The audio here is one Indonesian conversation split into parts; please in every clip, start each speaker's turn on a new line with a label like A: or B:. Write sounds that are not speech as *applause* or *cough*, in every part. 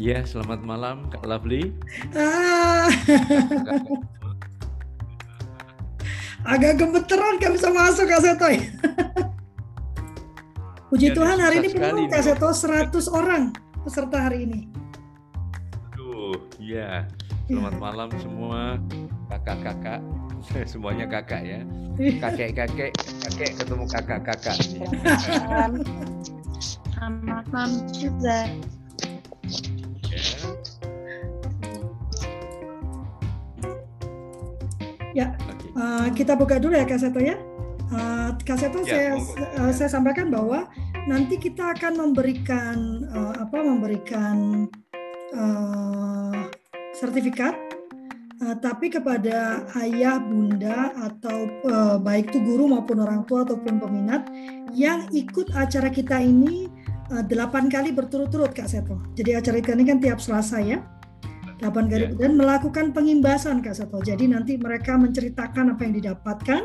A: Ya, selamat malam Kak Lovely.
B: Ah. Agak gemeteran gak bisa masuk Kak Setoy. *laughs* Puji ya, Tuhan hari ini penuh Kak Seto 100 orang peserta hari ini.
A: Aduh, iya. Selamat ya. malam semua kakak-kakak. *laughs* Semuanya kakak ya. Kakek-kakek, kakek ketemu kakak-kakak.
C: Selamat malam juga.
B: Ya, okay. uh, eh, kita buka dulu ya Kak Seto ya. Uh, Kak Seto ya, saya uh, saya sampaikan bahwa nanti kita akan memberikan uh, apa memberikan uh, sertifikat uh, tapi kepada ayah, bunda atau uh, baik itu guru maupun orang tua ataupun peminat yang ikut acara kita ini delapan uh, kali berturut-turut Kak Seto. Jadi acara kita ini kan tiap Selasa ya 8 kali yeah. dan melakukan pengimbasan Kak Sato. Jadi nanti mereka menceritakan apa yang didapatkan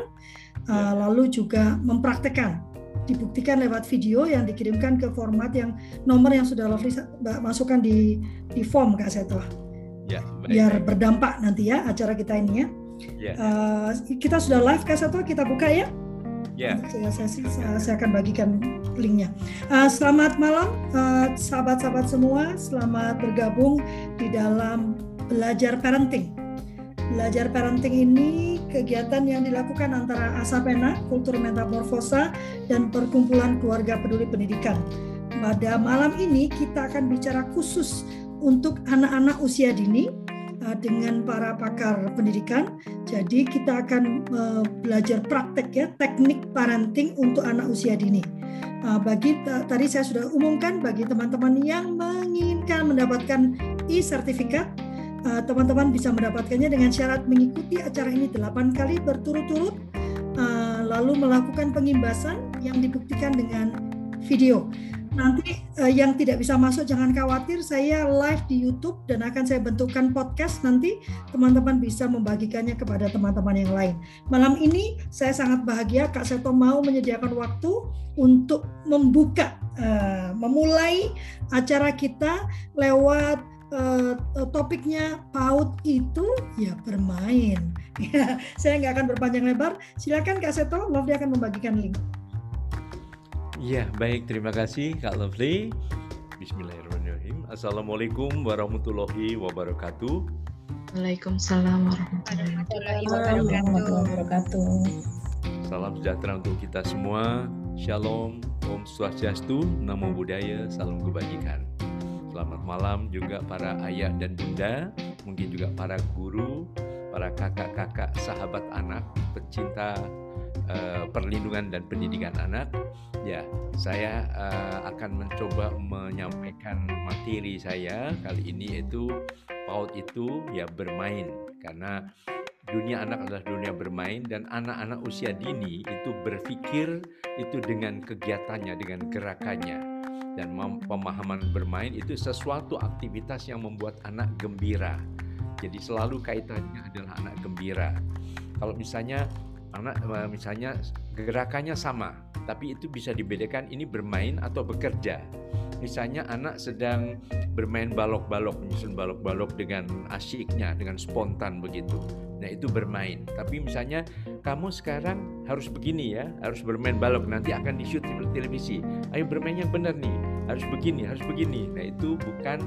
B: yeah. uh, lalu juga mempraktekkan dibuktikan lewat video yang dikirimkan ke format yang nomor yang sudah Lovely masukkan di di form Kak Seto. Ya, baik, Biar baik. berdampak nanti ya acara kita ini ya. Yeah. Uh, kita sudah live Kak Seto, kita buka ya. Yeah. Saya, saya, saya akan bagikan linknya. Uh, selamat malam uh, sahabat-sahabat semua, selamat bergabung di dalam belajar parenting. Belajar parenting ini kegiatan yang dilakukan antara Asapena, Kultur Metamorfosa, dan Perkumpulan Keluarga Peduli Pendidikan. Pada malam ini kita akan bicara khusus untuk anak-anak usia dini Uh, dengan para pakar pendidikan. Jadi kita akan uh, belajar praktek ya teknik parenting untuk anak usia dini. Uh, bagi tadi saya sudah umumkan bagi teman-teman yang menginginkan mendapatkan e-sertifikat teman-teman bisa mendapatkannya dengan syarat mengikuti acara ini 8 kali berturut-turut lalu melakukan pengimbasan yang dibuktikan dengan video nanti uh, yang tidak bisa masuk jangan khawatir saya live di YouTube dan akan saya bentukkan podcast nanti teman-teman bisa membagikannya kepada teman-teman yang lain. Malam ini saya sangat bahagia Kak Seto mau menyediakan waktu untuk membuka uh, memulai acara kita lewat uh, topiknya PAUD itu ya bermain. *laughs* saya nggak akan berpanjang lebar. Silakan Kak Seto, Lovely akan membagikan link.
A: Ya, baik. Terima kasih Kak Lovely. Bismillahirrahmanirrahim. Assalamualaikum warahmatullahi wabarakatuh.
C: Waalaikumsalam warahmatullahi wabarakatuh.
A: Salam sejahtera untuk kita semua. Shalom, Om Swastiastu, Namo Buddhaya, Salam Kebajikan. Selamat malam juga para ayah dan bunda, mungkin juga para guru, para kakak-kakak, sahabat anak, pecinta uh, perlindungan dan pendidikan anak Ya, saya uh, akan mencoba menyampaikan materi saya kali ini yaitu PAUD itu ya bermain karena dunia anak adalah dunia bermain dan anak-anak usia dini itu berpikir itu dengan kegiatannya, dengan gerakannya dan pemahaman bermain itu sesuatu aktivitas yang membuat anak gembira. Jadi selalu kaitannya adalah anak gembira. Kalau misalnya anak eh, misalnya gerakannya sama, tapi itu bisa dibedakan ini bermain atau bekerja. Misalnya anak sedang bermain balok-balok, menyusun balok-balok dengan asyiknya, dengan spontan begitu. Nah itu bermain. Tapi misalnya kamu sekarang harus begini ya, harus bermain balok, nanti akan di-shoot di televisi. Ayo bermain yang benar nih, harus begini, harus begini. Nah itu bukan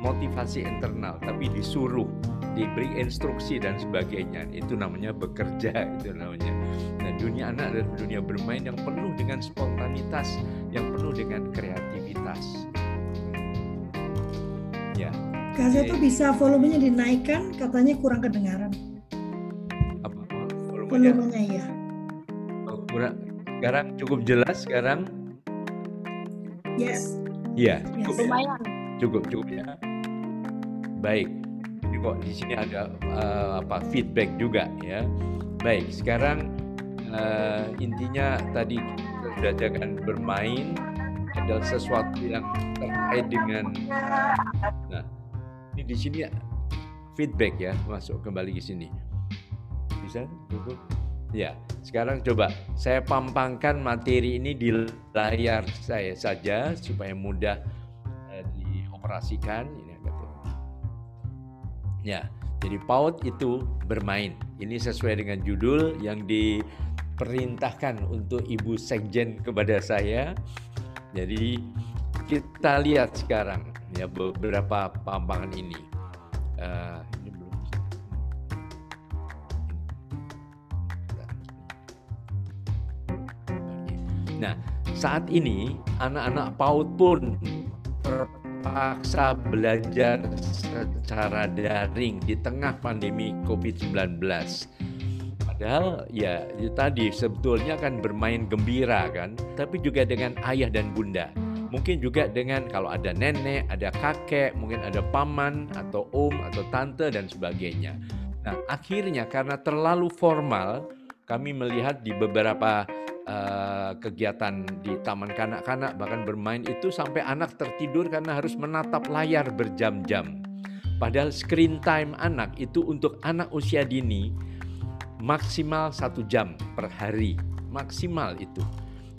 A: motivasi internal, tapi disuruh diberi instruksi dan sebagainya. Itu namanya bekerja *laughs* itu namanya. Nah dunia anak adalah dunia bermain yang penuh dengan spontanitas yang penuh dengan kreativitas.
B: Ya. Gaza tuh bisa volumenya dinaikkan katanya kurang kedengaran.
A: Apa? Volumenya, volumenya
B: ya
A: oh, kurang. Sekarang cukup jelas sekarang?
B: Yes.
A: Iya cukup yes. lumayan. Cukup cukup ya baik. Kok di sini ada uh, apa feedback juga ya. Baik, sekarang uh, intinya tadi jangan bermain adalah sesuatu yang terkait dengan nah ini di sini feedback ya masuk kembali ke sini. Bisa? Cukup? Ya sekarang coba saya pampangkan materi ini di layar saya saja supaya mudah uh, dioperasikan Ya, jadi PAUD itu bermain. Ini sesuai dengan judul yang diperintahkan untuk Ibu Sekjen kepada saya. Jadi kita lihat sekarang ya beberapa pampangan ini. Uh, Nah, saat ini anak-anak PAUD pun terpaksa belajar secara daring di tengah pandemi COVID-19. Padahal ya tadi sebetulnya kan bermain gembira kan, tapi juga dengan ayah dan bunda. Mungkin juga dengan kalau ada nenek, ada kakek, mungkin ada paman atau om atau tante dan sebagainya. Nah, akhirnya karena terlalu formal, kami melihat di beberapa uh, kegiatan di taman kanak-kanak bahkan bermain itu sampai anak tertidur karena harus menatap layar berjam-jam. Padahal screen time anak itu untuk anak usia dini maksimal satu jam per hari maksimal itu.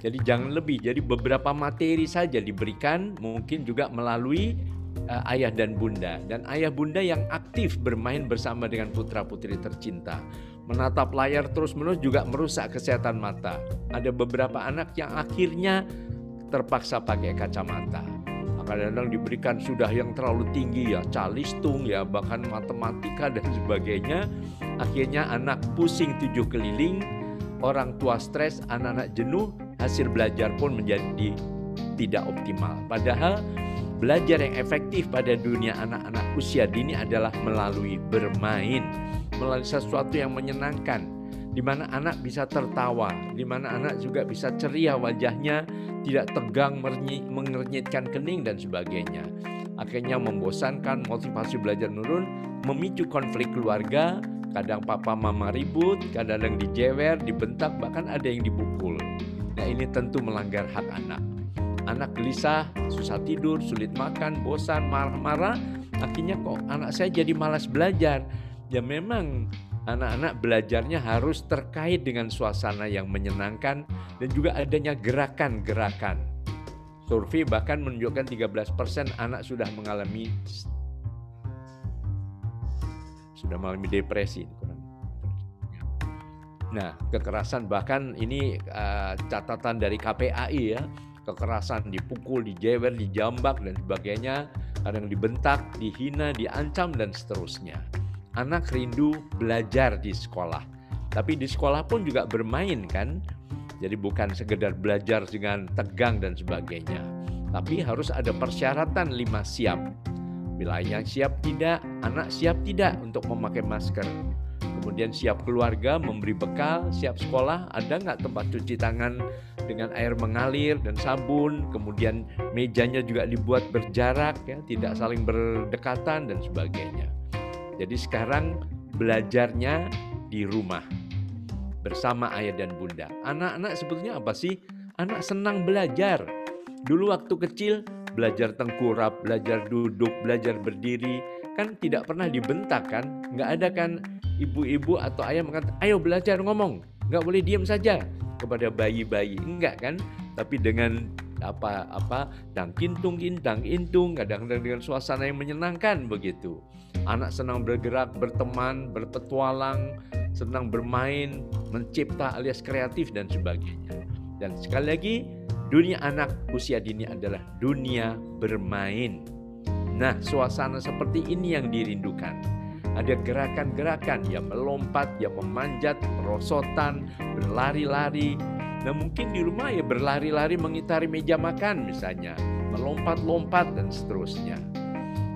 A: Jadi jangan lebih. Jadi beberapa materi saja diberikan mungkin juga melalui uh, ayah dan bunda dan ayah bunda yang aktif bermain bersama dengan putra putri tercinta Menatap layar terus-menerus juga merusak kesehatan mata. Ada beberapa anak yang akhirnya terpaksa pakai kacamata. Kadang-kadang diberikan sudah yang terlalu tinggi ya, calistung ya, bahkan matematika dan sebagainya. Akhirnya anak pusing tujuh keliling, orang tua stres, anak-anak jenuh, hasil belajar pun menjadi tidak optimal. Padahal belajar yang efektif pada dunia anak-anak usia dini adalah melalui bermain melalui sesuatu yang menyenangkan, di mana anak bisa tertawa, di mana anak juga bisa ceria wajahnya, tidak tegang, mengernyitkan kening dan sebagainya. Akhirnya membosankan, motivasi belajar menurun, memicu konflik keluarga, kadang papa mama ribut, kadang-kadang dijewer, dibentak, bahkan ada yang dipukul. Nah ini tentu melanggar hak anak. Anak gelisah, susah tidur, sulit makan, bosan, marah-marah, akhirnya kok anak saya jadi malas belajar ya memang anak-anak belajarnya harus terkait dengan suasana yang menyenangkan dan juga adanya gerakan-gerakan. Survei bahkan menunjukkan 13% anak sudah mengalami sudah mengalami depresi. Nah, kekerasan bahkan ini uh, catatan dari KPAI ya, kekerasan dipukul, dijewer, dijambak dan sebagainya, kadang dibentak, dihina, diancam dan seterusnya anak rindu belajar di sekolah. Tapi di sekolah pun juga bermain kan. Jadi bukan sekedar belajar dengan tegang dan sebagainya. Tapi harus ada persyaratan lima siap. Wilayah siap tidak, anak siap tidak untuk memakai masker. Kemudian siap keluarga memberi bekal, siap sekolah, ada nggak tempat cuci tangan dengan air mengalir dan sabun. Kemudian mejanya juga dibuat berjarak, ya, tidak saling berdekatan dan sebagainya. Jadi sekarang belajarnya di rumah bersama ayah dan bunda. Anak-anak sebetulnya apa sih? Anak senang belajar. Dulu waktu kecil belajar tengkurap, belajar duduk, belajar berdiri, kan tidak pernah dibentak kan? Nggak ada kan ibu-ibu atau ayah mengatakan, ayo belajar ngomong, nggak boleh diam saja kepada bayi-bayi, enggak kan? Tapi dengan apa apa dang kintung dang intung kadang-kadang dengan suasana yang menyenangkan begitu anak senang bergerak berteman berpetualang senang bermain mencipta alias kreatif dan sebagainya. Dan sekali lagi dunia anak usia dini adalah dunia bermain. Nah suasana seperti ini yang dirindukan. Ada gerakan-gerakan yang melompat, yang memanjat, merosotan, berlari-lari, Nah mungkin di rumah ya berlari-lari mengitari meja makan misalnya, melompat-lompat dan seterusnya.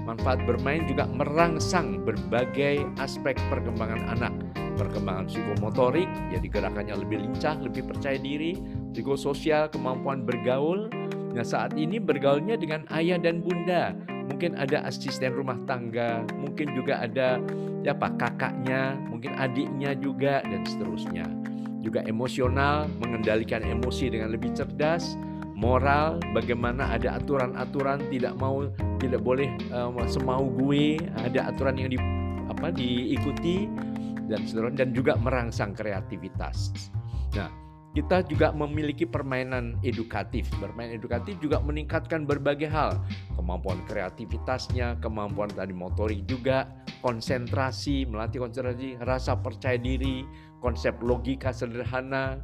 A: Manfaat bermain juga merangsang berbagai aspek perkembangan anak. Perkembangan psikomotorik, jadi gerakannya lebih lincah, lebih percaya diri, psikososial, kemampuan bergaul. Nah saat ini bergaulnya dengan ayah dan bunda, mungkin ada asisten rumah tangga, mungkin juga ada ya pak kakaknya, mungkin adiknya juga dan seterusnya juga emosional, mengendalikan emosi dengan lebih cerdas, moral, bagaimana ada aturan-aturan tidak mau tidak boleh uh, semau gue, ada aturan yang di, apa diikuti dan seterusnya dan juga merangsang kreativitas. Nah, kita juga memiliki permainan edukatif. Bermain edukatif juga meningkatkan berbagai hal, kemampuan kreativitasnya, kemampuan tadi motorik juga, konsentrasi, melatih konsentrasi, rasa percaya diri, konsep logika sederhana,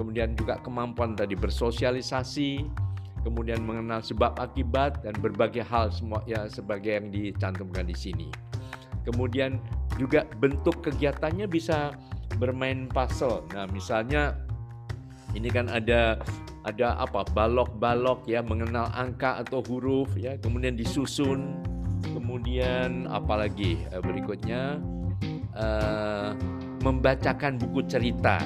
A: kemudian juga kemampuan tadi bersosialisasi, kemudian mengenal sebab akibat dan berbagai hal semua ya sebagai yang dicantumkan di sini. Kemudian juga bentuk kegiatannya bisa bermain puzzle. Nah, misalnya ini kan ada ada apa balok-balok ya mengenal angka atau huruf ya kemudian disusun kemudian apalagi eh, berikutnya uh, membacakan buku cerita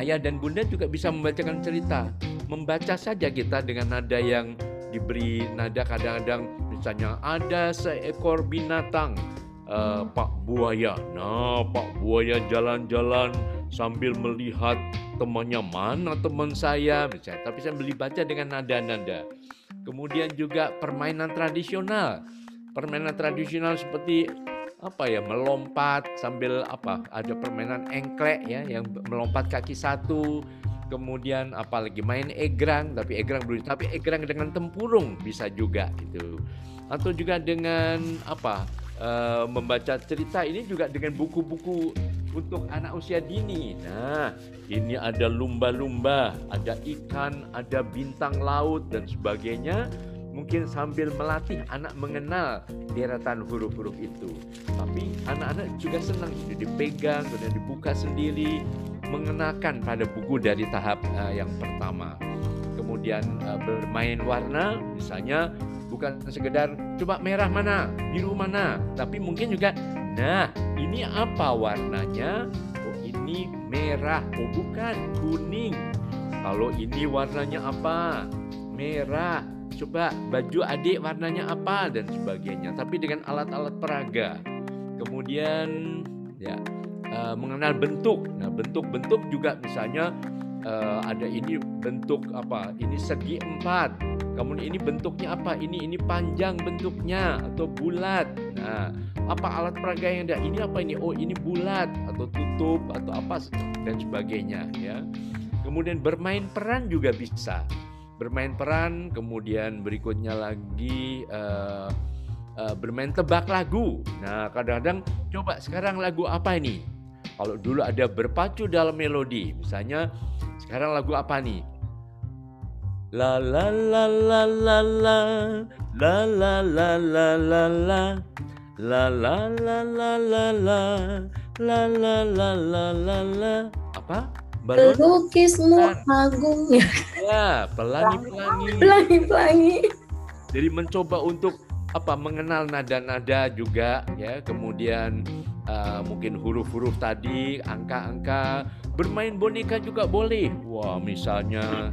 A: ayah dan bunda juga bisa membacakan cerita. Membaca saja kita dengan nada yang diberi nada kadang-kadang misalnya ada seekor binatang uh, Pak Buaya. Nah Pak Buaya jalan-jalan sambil melihat temannya mana teman saya misalnya. Tapi saya beli baca dengan nada-nada. Kemudian juga permainan tradisional. Permainan tradisional seperti apa ya melompat sambil apa ada permainan engklek ya yang melompat kaki satu kemudian apalagi main egrang tapi egrang belum tapi egrang dengan tempurung bisa juga gitu atau juga dengan apa e, membaca cerita ini juga dengan buku-buku untuk anak usia dini. Nah, ini ada lumba-lumba, ada ikan, ada bintang laut dan sebagainya. Mungkin sambil melatih anak mengenal deretan huruf-huruf itu. Tapi anak-anak juga senang jadi dipegang, kemudian dibuka sendiri, mengenakan pada buku dari tahap uh, yang pertama. Kemudian uh, bermain warna, misalnya bukan sekedar coba merah mana, biru mana, tapi mungkin juga Nah, ini apa warnanya? Oh, ini merah. Oh, bukan kuning. Kalau ini warnanya apa? Merah. Coba baju adik warnanya apa dan sebagainya. Tapi dengan alat-alat peraga. Kemudian ya uh, mengenal bentuk. Nah, bentuk-bentuk juga misalnya uh, ada ini bentuk apa? Ini segi empat. Kemudian ini bentuknya apa? Ini ini panjang bentuknya atau bulat. Nah, apa alat peraga yang ada ini apa ini oh ini bulat atau tutup atau apa dan sebagainya ya kemudian bermain peran juga bisa bermain peran kemudian berikutnya lagi uh, uh, bermain tebak lagu nah kadang-kadang coba sekarang lagu apa ini kalau dulu ada berpacu dalam melodi misalnya sekarang lagu apa nih la la la la la la la la la la la la La la la la la la la la la la la la apa?
C: Balon Pelukismu agung
A: ya. pelangi-pelangi.
C: Pelangi-pelangi.
A: Jadi mencoba untuk apa mengenal nada-nada juga ya, kemudian uh, mungkin huruf-huruf tadi, angka-angka, bermain boneka juga boleh. Wah, misalnya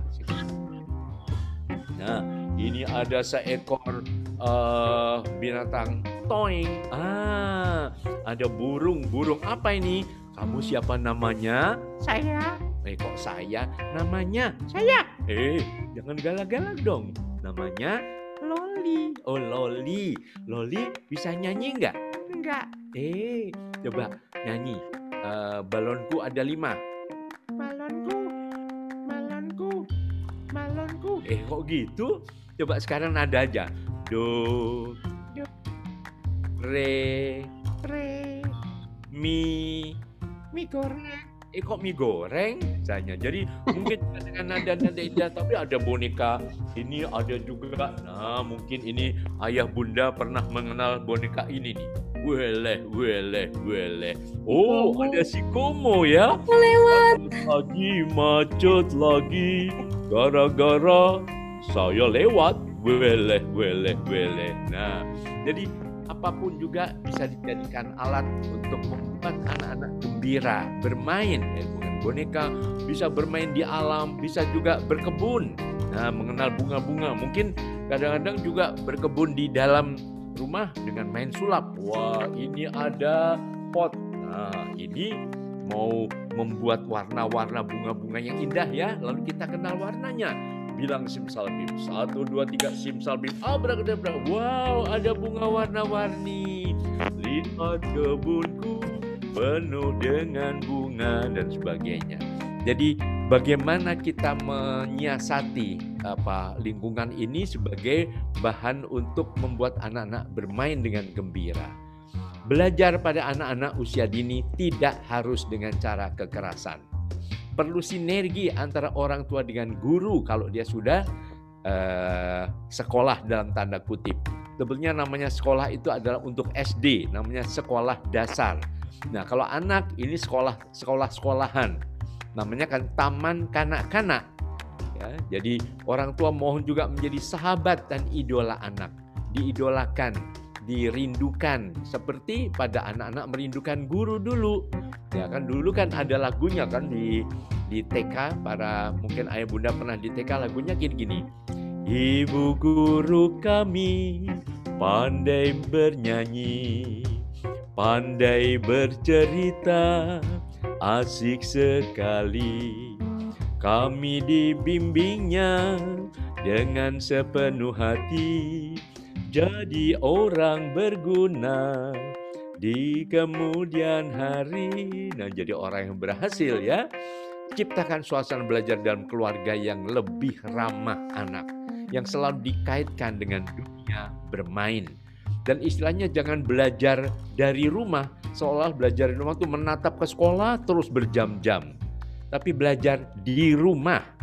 A: Nah, ini ada seekor uh, binatang toing. Ah, ada burung. Burung apa ini? Kamu siapa namanya?
C: Saya.
A: Eh kok saya? Namanya? Saya. Eh, jangan galak-galak dong. Namanya Loli. Oh, Loli. Loli bisa nyanyi nggak?
C: Enggak.
A: Eh, coba nyanyi. Uh, balonku ada lima.
C: Balonku, balonku, balonku.
A: Eh, kok gitu? Coba sekarang nada aja. Do, re
C: re
A: mi
C: mi goreng
A: eh kok mie goreng misalnya jadi mungkin dengan nada nada indah tapi ada boneka ini ada juga nah mungkin ini ayah bunda pernah mengenal boneka ini nih Wele, wele, wele. Oh, ada si Komo ya.
C: Aku lewat.
A: Lagi macet lagi. Gara-gara saya lewat. Wele, wele, wele. Nah, jadi apa pun juga bisa dijadikan alat untuk membuat anak-anak gembira bermain ya dengan boneka bisa bermain di alam bisa juga berkebun. Nah mengenal bunga-bunga. Mungkin kadang-kadang juga berkebun di dalam rumah dengan main sulap. Wah ini ada pot. Nah ini mau membuat warna-warna bunga-bunga yang indah ya. Lalu kita kenal warnanya bilang simsalabim. Satu, dua, tiga, simsalabim. Abrakadabra. Wow, ada bunga warna-warni. Lihat kebunku penuh dengan bunga dan sebagainya. Jadi bagaimana kita menyiasati apa lingkungan ini sebagai bahan untuk membuat anak-anak bermain dengan gembira. belajar pada anak-anak usia dini tidak harus dengan cara kekerasan. Perlu sinergi antara orang tua dengan guru kalau dia sudah uh, sekolah dalam tanda kutip. Sebetulnya namanya sekolah itu adalah untuk SD, namanya sekolah dasar. Nah, kalau anak ini sekolah sekolah-sekolahan, namanya kan taman kanak-kanak. Ya, jadi orang tua mohon juga menjadi sahabat dan idola anak, diidolakan, dirindukan seperti pada anak-anak merindukan guru dulu. Ya kan dulu kan ada lagunya kan di di TK para mungkin ayah bunda pernah di TK lagunya gini-gini. Ibu guru kami pandai bernyanyi, pandai bercerita, asik sekali. Kami dibimbingnya dengan sepenuh hati, jadi orang berguna di kemudian hari. Nah, jadi orang yang berhasil ya. Ciptakan suasana belajar dalam keluarga yang lebih ramah anak, yang selalu dikaitkan dengan dunia bermain. Dan istilahnya jangan belajar dari rumah, seolah belajar di rumah itu menatap ke sekolah terus berjam-jam tapi belajar di rumah.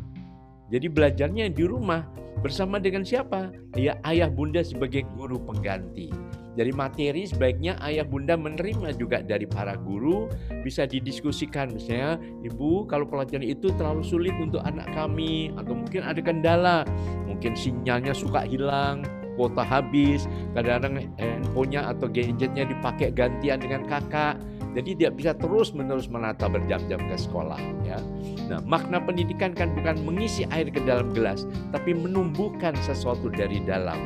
A: Jadi belajarnya di rumah bersama dengan siapa? Ya ayah bunda sebagai guru pengganti. Jadi materi sebaiknya ayah bunda menerima juga dari para guru bisa didiskusikan misalnya ibu kalau pelajaran itu terlalu sulit untuk anak kami atau mungkin ada kendala mungkin sinyalnya suka hilang kuota habis kadang-kadang handphonenya atau gadgetnya dipakai gantian dengan kakak jadi dia bisa terus menerus menata berjam-jam ke sekolah. Ya. Nah, makna pendidikan kan bukan mengisi air ke dalam gelas, tapi menumbuhkan sesuatu dari dalam.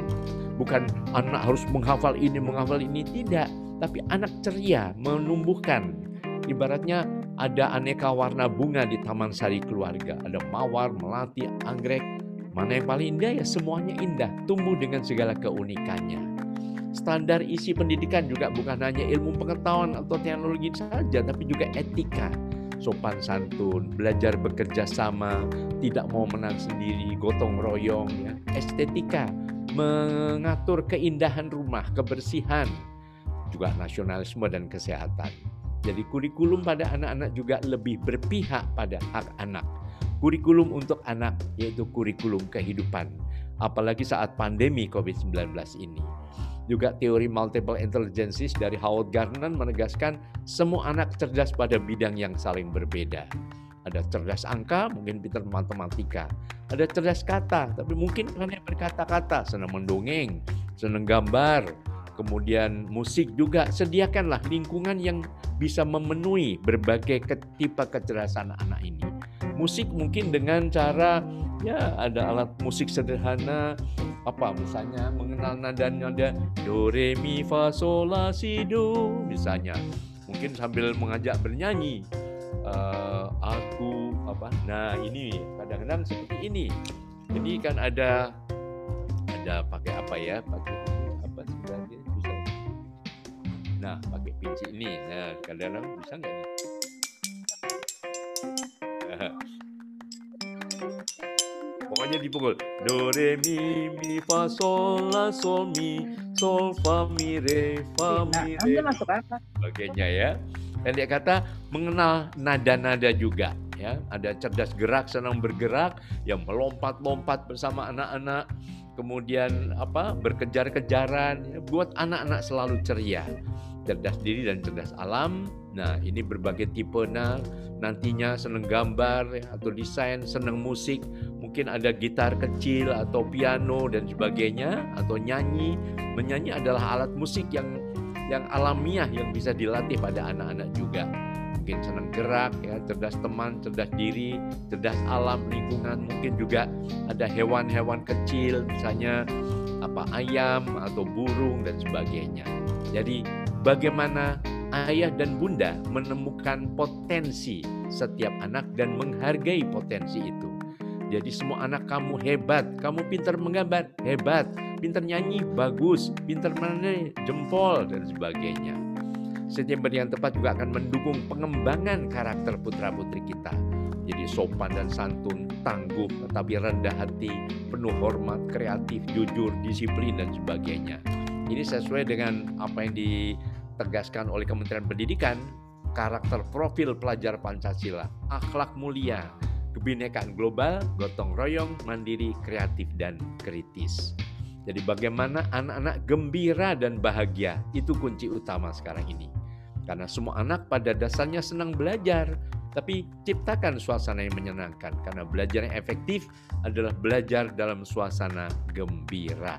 A: Bukan anak harus menghafal ini, menghafal ini, tidak. Tapi anak ceria, menumbuhkan. Ibaratnya ada aneka warna bunga di taman sari keluarga. Ada mawar, melati, anggrek. Mana yang paling indah ya semuanya indah, tumbuh dengan segala keunikannya. Standar isi pendidikan juga bukan hanya ilmu pengetahuan atau teknologi saja, tapi juga etika, sopan santun, belajar bekerja sama, tidak mau menang sendiri, gotong royong, ya, estetika, mengatur keindahan rumah, kebersihan, juga nasionalisme dan kesehatan. Jadi kurikulum pada anak-anak juga lebih berpihak pada hak anak. Kurikulum untuk anak yaitu kurikulum kehidupan. Apalagi saat pandemi COVID-19 ini. Juga teori multiple intelligences dari Howard Gardner menegaskan semua anak cerdas pada bidang yang saling berbeda. Ada cerdas angka, mungkin pintar matematika. Ada cerdas kata, tapi mungkin hanya berkata-kata, senang mendongeng, senang gambar, kemudian musik juga. Sediakanlah lingkungan yang bisa memenuhi berbagai tipe kecerdasan anak ini. Musik mungkin dengan cara ya ada alat musik sederhana. Apa misalnya mengenal nada-nada do re mi fa sol la si do misalnya. Mungkin sambil mengajak bernyanyi. Uh, aku apa nah ini kadang-kadang seperti ini. Jadi kan ada ada pakai apa ya pakai apa sebenarnya bisa. Nah pakai pinci ini. Nah kadang-kadang bisa nggak nih pokoknya dipukul. Do re mi mi fa sol la sol mi sol fa mi re fa mi re masuk apa Bagainya ya. Dan dia kata mengenal nada-nada juga ya. Ada cerdas gerak senang bergerak yang melompat-lompat bersama anak-anak kemudian apa berkejar-kejaran ya, buat anak-anak selalu ceria cerdas diri dan cerdas alam nah ini berbagai tipe nah nantinya senang gambar atau desain senang musik mungkin ada gitar kecil atau piano dan sebagainya atau nyanyi. Menyanyi adalah alat musik yang yang alamiah yang bisa dilatih pada anak-anak juga. Mungkin senang gerak ya, cerdas teman, cerdas diri, cerdas alam lingkungan, mungkin juga ada hewan-hewan kecil misalnya apa ayam atau burung dan sebagainya. Jadi bagaimana ayah dan bunda menemukan potensi setiap anak dan menghargai potensi itu. Jadi semua anak kamu hebat, kamu pintar menggambar, hebat, pintar nyanyi, bagus, pintar menyanyi, jempol, dan sebagainya. Setiap yang tepat juga akan mendukung pengembangan karakter putra-putri kita. Jadi sopan dan santun, tangguh, tetapi rendah hati, penuh hormat, kreatif, jujur, disiplin, dan sebagainya. Ini sesuai dengan apa yang di ditegaskan oleh Kementerian Pendidikan, karakter profil pelajar Pancasila, akhlak mulia, kebinekaan global, gotong royong, mandiri, kreatif, dan kritis. Jadi bagaimana anak-anak gembira dan bahagia, itu kunci utama sekarang ini. Karena semua anak pada dasarnya senang belajar, tapi ciptakan suasana yang menyenangkan. Karena belajar yang efektif adalah belajar dalam suasana gembira.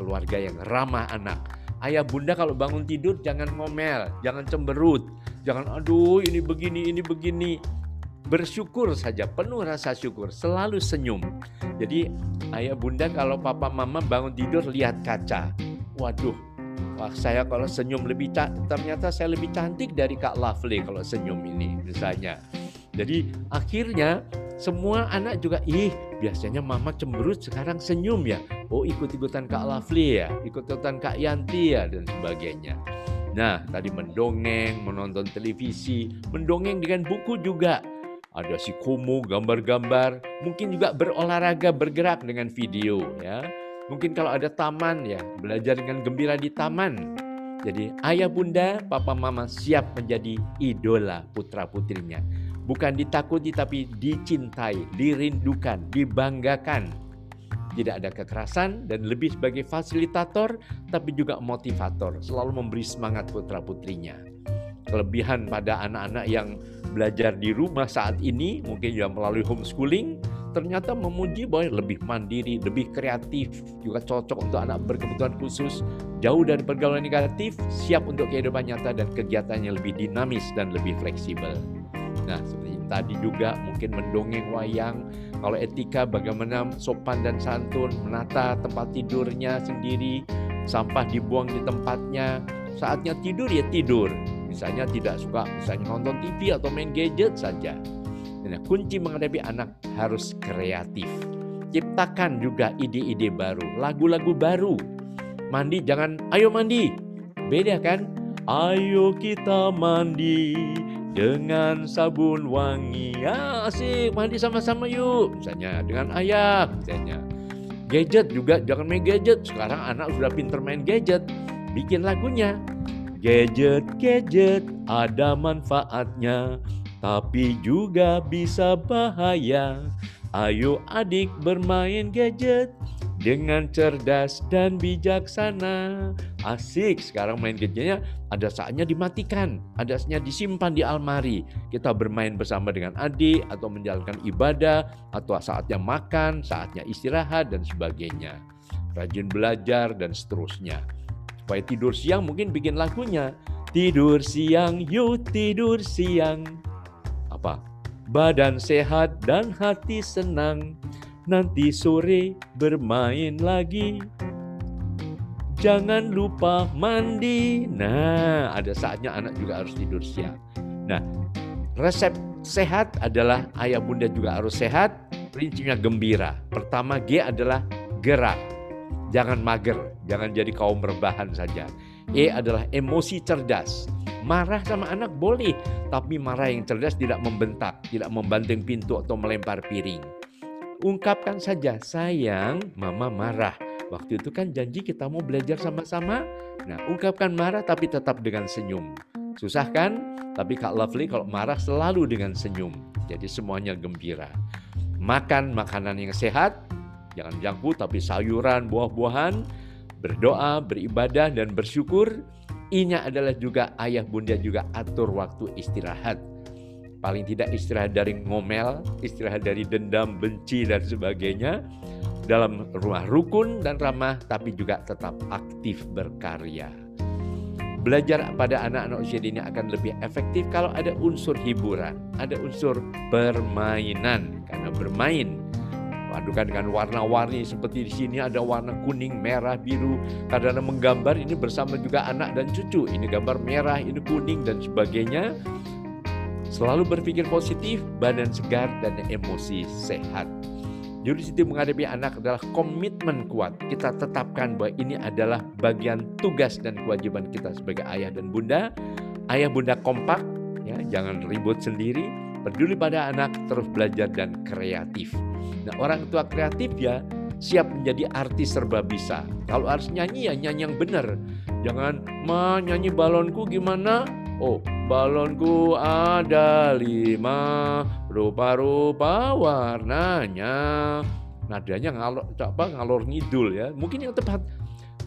A: Keluarga yang ramah anak. Ayah bunda kalau bangun tidur jangan ngomel, jangan cemberut, jangan aduh ini begini, ini begini bersyukur saja, penuh rasa syukur, selalu senyum. Jadi ayah bunda kalau papa mama bangun tidur lihat kaca. Waduh, wah saya kalau senyum lebih ternyata saya lebih cantik dari Kak Lovely kalau senyum ini misalnya. Jadi akhirnya semua anak juga ih biasanya mama cemberut sekarang senyum ya. Oh ikut-ikutan Kak Lovely ya, ikut-ikutan Kak Yanti ya dan sebagainya. Nah, tadi mendongeng, menonton televisi, mendongeng dengan buku juga ada si komo, gambar-gambar, mungkin juga berolahraga, bergerak dengan video ya. Mungkin kalau ada taman ya, belajar dengan gembira di taman. Jadi ayah bunda, papa mama siap menjadi idola putra putrinya. Bukan ditakuti tapi dicintai, dirindukan, dibanggakan. Tidak ada kekerasan dan lebih sebagai fasilitator tapi juga motivator, selalu memberi semangat putra putrinya. Kelebihan pada anak-anak yang belajar di rumah saat ini, mungkin juga melalui homeschooling, ternyata memuji bahwa lebih mandiri, lebih kreatif, juga cocok untuk anak berkebutuhan khusus, jauh dari pergaulan negatif, siap untuk kehidupan nyata dan kegiatannya lebih dinamis dan lebih fleksibel. Nah, seperti tadi juga mungkin mendongeng wayang, kalau etika bagaimana sopan dan santun, menata tempat tidurnya sendiri, sampah dibuang di tempatnya, saatnya tidur ya tidur, Misalnya tidak suka misalnya nonton TV atau main gadget saja. Nah, kunci menghadapi anak harus kreatif. Ciptakan juga ide-ide baru, lagu-lagu baru. Mandi jangan ayo mandi. Beda kan? Ayo kita mandi dengan sabun wangi. Ya, asik mandi sama-sama yuk. Misalnya dengan ayah misalnya. Gadget juga jangan main gadget. Sekarang anak sudah pinter main gadget. Bikin lagunya. Gadget-gadget ada manfaatnya, tapi juga bisa bahaya. Ayo adik bermain gadget dengan cerdas dan bijaksana. Asik sekarang main gadgetnya ada saatnya dimatikan, ada saatnya disimpan di almari. Kita bermain bersama dengan adik atau menjalankan ibadah atau saatnya makan, saatnya istirahat dan sebagainya. Rajin belajar dan seterusnya. Supaya tidur siang mungkin bikin lagunya. Tidur siang, yuk tidur siang. Apa? Badan sehat dan hati senang. Nanti sore bermain lagi. Jangan lupa mandi. Nah, ada saatnya anak juga harus tidur siang. Nah, resep sehat adalah ayah bunda juga harus sehat. Prinsipnya gembira. Pertama G adalah gerak Jangan mager, jangan jadi kaum rebahan saja. E adalah emosi cerdas. Marah sama anak boleh, tapi marah yang cerdas tidak membentak, tidak membanting pintu atau melempar piring. Ungkapkan saja, sayang, mama marah. Waktu itu kan janji kita mau belajar sama-sama. Nah, ungkapkan marah tapi tetap dengan senyum. Susah kan? Tapi Kak Lovely kalau marah selalu dengan senyum. Jadi semuanya gembira. Makan makanan yang sehat, Jangan food tapi sayuran, buah-buahan, berdoa, beribadah dan bersyukur. Inya adalah juga ayah bunda juga atur waktu istirahat. Paling tidak istirahat dari ngomel, istirahat dari dendam, benci dan sebagainya. Dalam rumah rukun dan ramah tapi juga tetap aktif berkarya. Belajar pada anak-anak usia dini akan lebih efektif kalau ada unsur hiburan, ada unsur permainan. Karena bermain padukan dengan warna-warni seperti di sini ada warna kuning, merah, biru. Karena menggambar ini bersama juga anak dan cucu. Ini gambar merah, ini kuning dan sebagainya. Selalu berpikir positif, badan segar dan emosi sehat. Jadi situ menghadapi anak adalah komitmen kuat. Kita tetapkan bahwa ini adalah bagian tugas dan kewajiban kita sebagai ayah dan bunda. Ayah bunda kompak, ya, jangan ribut sendiri, peduli pada anak, terus belajar dan kreatif. Nah, orang tua kreatif ya siap menjadi artis serba bisa. Kalau harus nyanyi ya nyanyi yang benar. Jangan, ma nyanyi balonku gimana? Oh, balonku ada lima, rupa-rupa warnanya. Nadanya ngalor, apa, ngalor ngidul ya. Mungkin yang tepat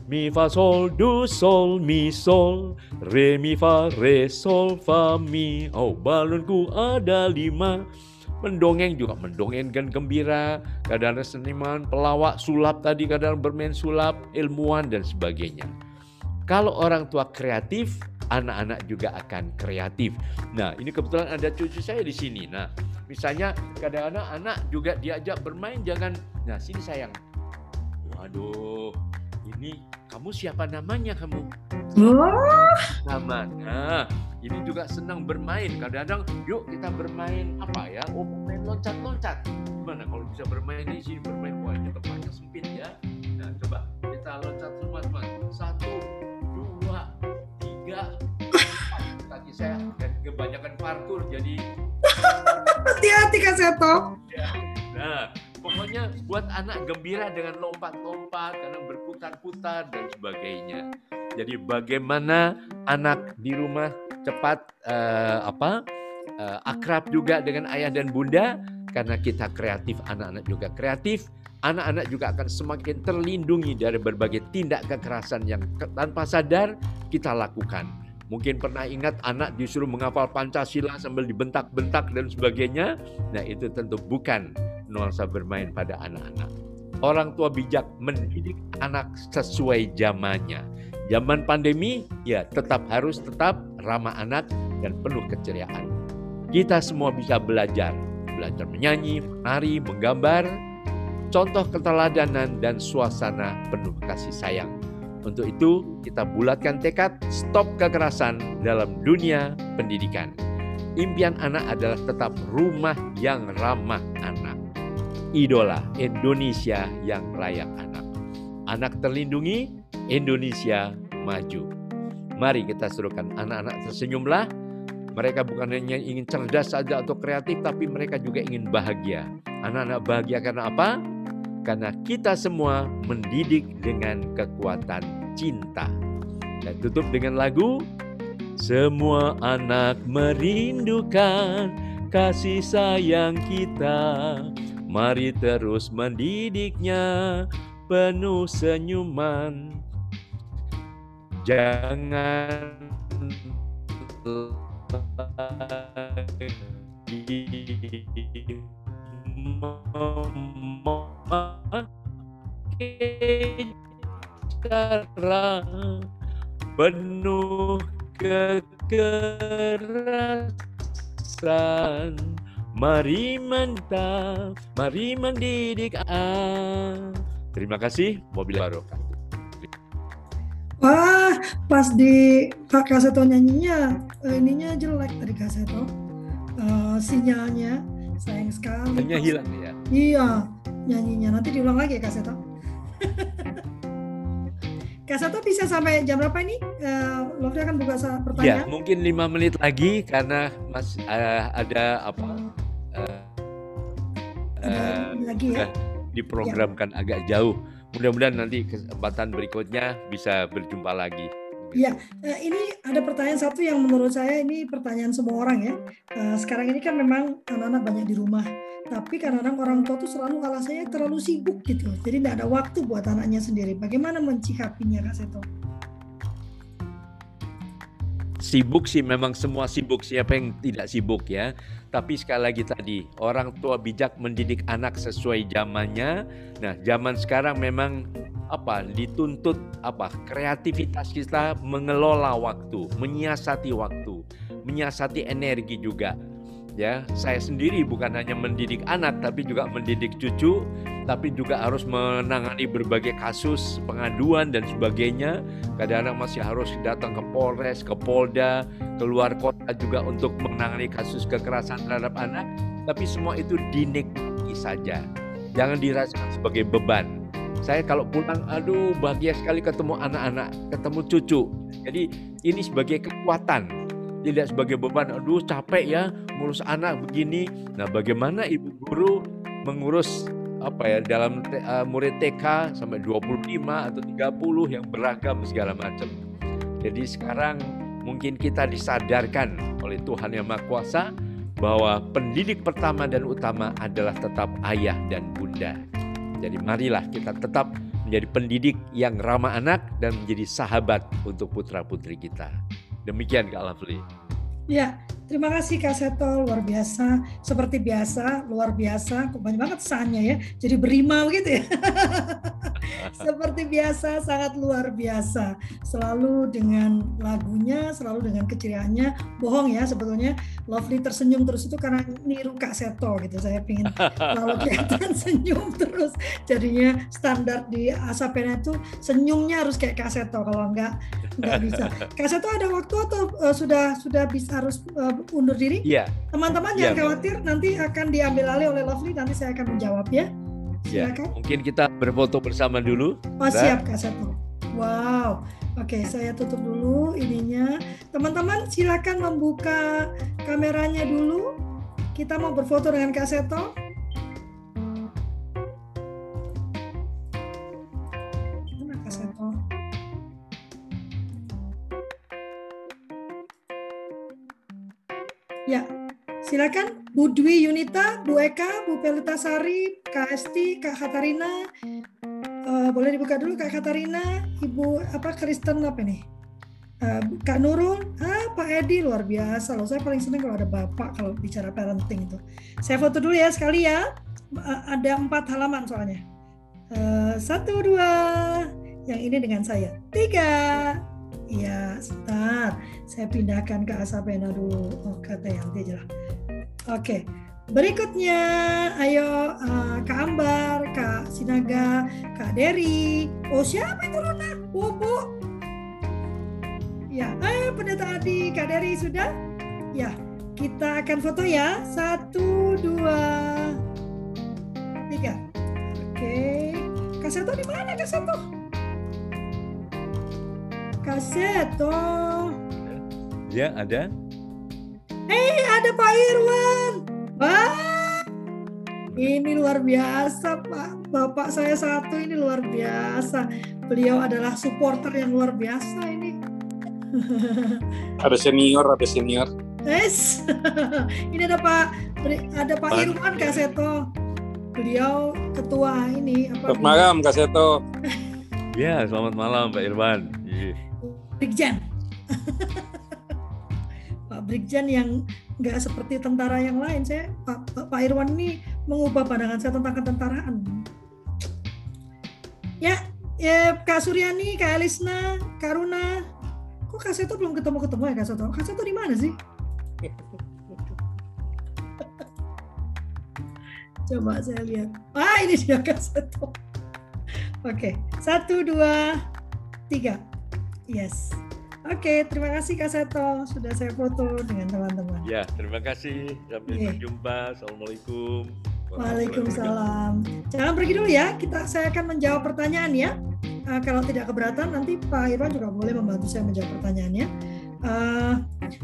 A: Mi fa sol do sol mi sol re mi fa re sol fa mi. Oh balonku ada lima. Mendongeng juga mendongengkan gembira. Kadang seniman, pelawak, sulap tadi kadang bermain sulap, ilmuwan dan sebagainya. Kalau orang tua kreatif, anak-anak juga akan kreatif. Nah, ini kebetulan ada cucu saya di sini. Nah, misalnya kadang-kadang anak juga diajak bermain jangan, nah sini sayang. Waduh, ini kamu siapa namanya kamu?
B: Oh.
A: Nama. Nah, ini juga senang bermain. Kadang-kadang, yuk kita bermain apa ya? Oh, bermain loncat-loncat. Gimana kalau bisa bermain di sini bermain wah tempatnya sempit ya. Nah, coba kita loncat kebanyakan parkur jadi. *laughs*
B: Hati-hati Kak Seto.
A: Ya. Nah, pokoknya buat anak gembira dengan lompat-lompat, karena berputar-putar dan sebagainya. Jadi bagaimana anak di rumah cepat uh, apa uh, akrab juga dengan ayah dan bunda karena kita kreatif, anak-anak juga kreatif, anak-anak juga akan semakin terlindungi dari berbagai tindak kekerasan yang tanpa sadar kita lakukan. Mungkin pernah ingat anak disuruh menghafal Pancasila sambil dibentak-bentak dan sebagainya. Nah, itu tentu bukan nuansa bermain pada anak-anak. Orang tua bijak mendidik anak sesuai zamannya. Zaman pandemi ya tetap harus tetap ramah anak dan penuh keceriaan. Kita semua bisa belajar, belajar menyanyi, menari, menggambar, contoh keteladanan dan suasana penuh kasih sayang. Untuk itu, kita bulatkan tekad stop kekerasan dalam dunia pendidikan. Impian anak adalah tetap rumah yang ramah anak idola Indonesia yang layak anak. Anak terlindungi, Indonesia maju. Mari kita serukan anak-anak tersenyumlah. Mereka bukan hanya ingin cerdas saja atau kreatif, tapi mereka juga ingin bahagia. Anak-anak bahagia karena apa? Karena kita semua mendidik dengan kekuatan cinta. Dan tutup dengan lagu Semua anak merindukan kasih sayang kita Mari terus mendidiknya penuh senyuman. Jangan cara penuh kekerasan Mari mantap, mari mendidik ah. Terima kasih, mobil baru.
B: Wah, pas di Kak Kaseto nyanyinya, uh, ininya jelek tadi Kaseto. Uh, sinyalnya, sayang sekali.
A: Hanya hilang ya?
B: Iya, nyanyinya. Nanti diulang lagi ya Kaseto. *laughs* Kak Sato bisa sampai jam berapa ini? Uh, Lovely akan buka pertanyaan.
A: Ya, mungkin lima menit lagi karena mas uh, ada apa? uh, lagi ya? diprogramkan ya. agak jauh. Mudah-mudahan nanti kesempatan berikutnya bisa berjumpa lagi.
B: Ya, ini ada pertanyaan satu yang menurut saya ini pertanyaan semua orang ya. Eh, sekarang ini kan memang anak-anak banyak di rumah, tapi kadang-kadang orang tua tuh selalu alasannya terlalu sibuk gitu, jadi tidak ada waktu buat anaknya sendiri. Bagaimana mencikapinya Kak Seto?
A: Sibuk sih memang semua sibuk, siapa yang tidak sibuk ya. Tapi sekali lagi tadi, orang tua bijak mendidik anak sesuai zamannya. Nah, zaman sekarang memang apa? Dituntut apa? Kreativitas kita mengelola waktu, menyiasati waktu, menyiasati energi juga ya saya sendiri bukan hanya mendidik anak tapi juga mendidik cucu tapi juga harus menangani berbagai kasus pengaduan dan sebagainya kadang-kadang masih harus datang ke Polres ke Polda keluar kota juga untuk menangani kasus kekerasan terhadap anak tapi semua itu dinikmati saja jangan dirasakan sebagai beban saya kalau pulang aduh bahagia sekali ketemu anak-anak ketemu cucu jadi ini sebagai kekuatan tidak sebagai beban, aduh capek ya ngurus anak begini. Nah, bagaimana ibu guru mengurus apa ya dalam uh, murid TK sampai 25 atau 30 yang beragam segala macam. Jadi sekarang mungkin kita disadarkan oleh Tuhan Yang Maha Kuasa bahwa pendidik pertama dan utama adalah tetap ayah dan bunda. Jadi marilah kita tetap menjadi pendidik yang ramah anak dan menjadi sahabat untuk putra-putri kita. Demikian Kak Lovely.
B: Ya, terima kasih Kak Seto, luar biasa. Seperti biasa, luar biasa. Kok banyak banget sahnya ya, jadi berima gitu ya. *laughs* Seperti biasa, sangat luar biasa. Selalu dengan lagunya, selalu dengan keceriaannya. Bohong ya sebetulnya, Lovely tersenyum terus itu karena niru Kak Seto gitu. Saya pingin selalu *laughs* kelihatan senyum terus. Jadinya standar di Asapena itu senyumnya harus kayak Kak Seto. Kalau enggak, enggak bisa. Kak Seto ada waktu atau uh, sudah sudah bisa harus uh, undur diri.
A: Iya.
B: Teman-teman
A: ya,
B: jangan khawatir, nanti akan diambil alih oleh Lovely, nanti saya akan menjawab ya.
A: Ya, mungkin kita berfoto bersama dulu.
B: Oh, siap Kak Seto. Wow. Oke, saya tutup dulu ininya. Teman-teman silakan membuka kameranya dulu. Kita mau berfoto dengan Kak Seto. Silakan Bu Dwi Yunita, Bu Eka, Bu Pelita Sari, Kak Esti, Kak Katarina. Uh, boleh dibuka dulu Kak Katarina, Ibu apa Kristen apa nih? Uh, Kak Nurul, ah Pak Edi luar biasa loh. Saya paling senang kalau ada bapak kalau bicara parenting itu. Saya foto dulu ya sekali ya. Uh, ada empat halaman soalnya. Uh, satu dua, yang ini dengan saya. Tiga, Iya, sebentar. Saya pindahkan ke Asapena dulu. Oh, kata yang dia jelas. Oke. Berikutnya, ayo uh, Kak Ambar, Kak Sinaga, Kak Dery. Oh, siapa itu Rona? Bobo. Ya, ayo pendeta Adi, Kak Dery sudah? Ya, kita akan foto ya. Satu, dua, tiga. Oke. Kak Seto di mana Kak Seto? Kaseto.
A: Ya, ada.
B: Eh, ada Pak Irwan. Wah, ini luar biasa Pak. Bapak saya satu ini luar biasa. Beliau adalah supporter yang luar biasa ini. *laughs*
D: ada senior, ada senior.
B: Yes. *laughs* ini ada Pak ada Pak Irwan Kaseto. Beliau ketua ini
D: apa? Selamat malam Kaseto.
A: ya, selamat malam Pak Irwan.
B: Brigjen. *laughs* Brigjen yang nggak seperti tentara yang lain. Saya Pak, Pak Irwan ini mengubah pandangan saya tentang ketentaraan. Ya, ya Kak Suryani, Kak Elisna, Kak Runa. Kok Kak Seto belum ketemu-ketemu ya Kak Seto? Kak Seto di mana sih? *laughs* Coba saya lihat. Ah, ini dia Kak Seto. Oke, satu, dua, tiga. Yes. Oke, terima kasih Kak Seto sudah saya foto dengan teman-teman.
A: Ya, terima kasih. Sampai okay. berjumpa. Assalamualaikum.
B: Waalaikumsalam. Jangan pergi dulu ya. Kita saya akan menjawab pertanyaan ya. Uh, kalau tidak keberatan nanti Pak Irwan juga boleh membantu saya menjawab pertanyaannya. Uh,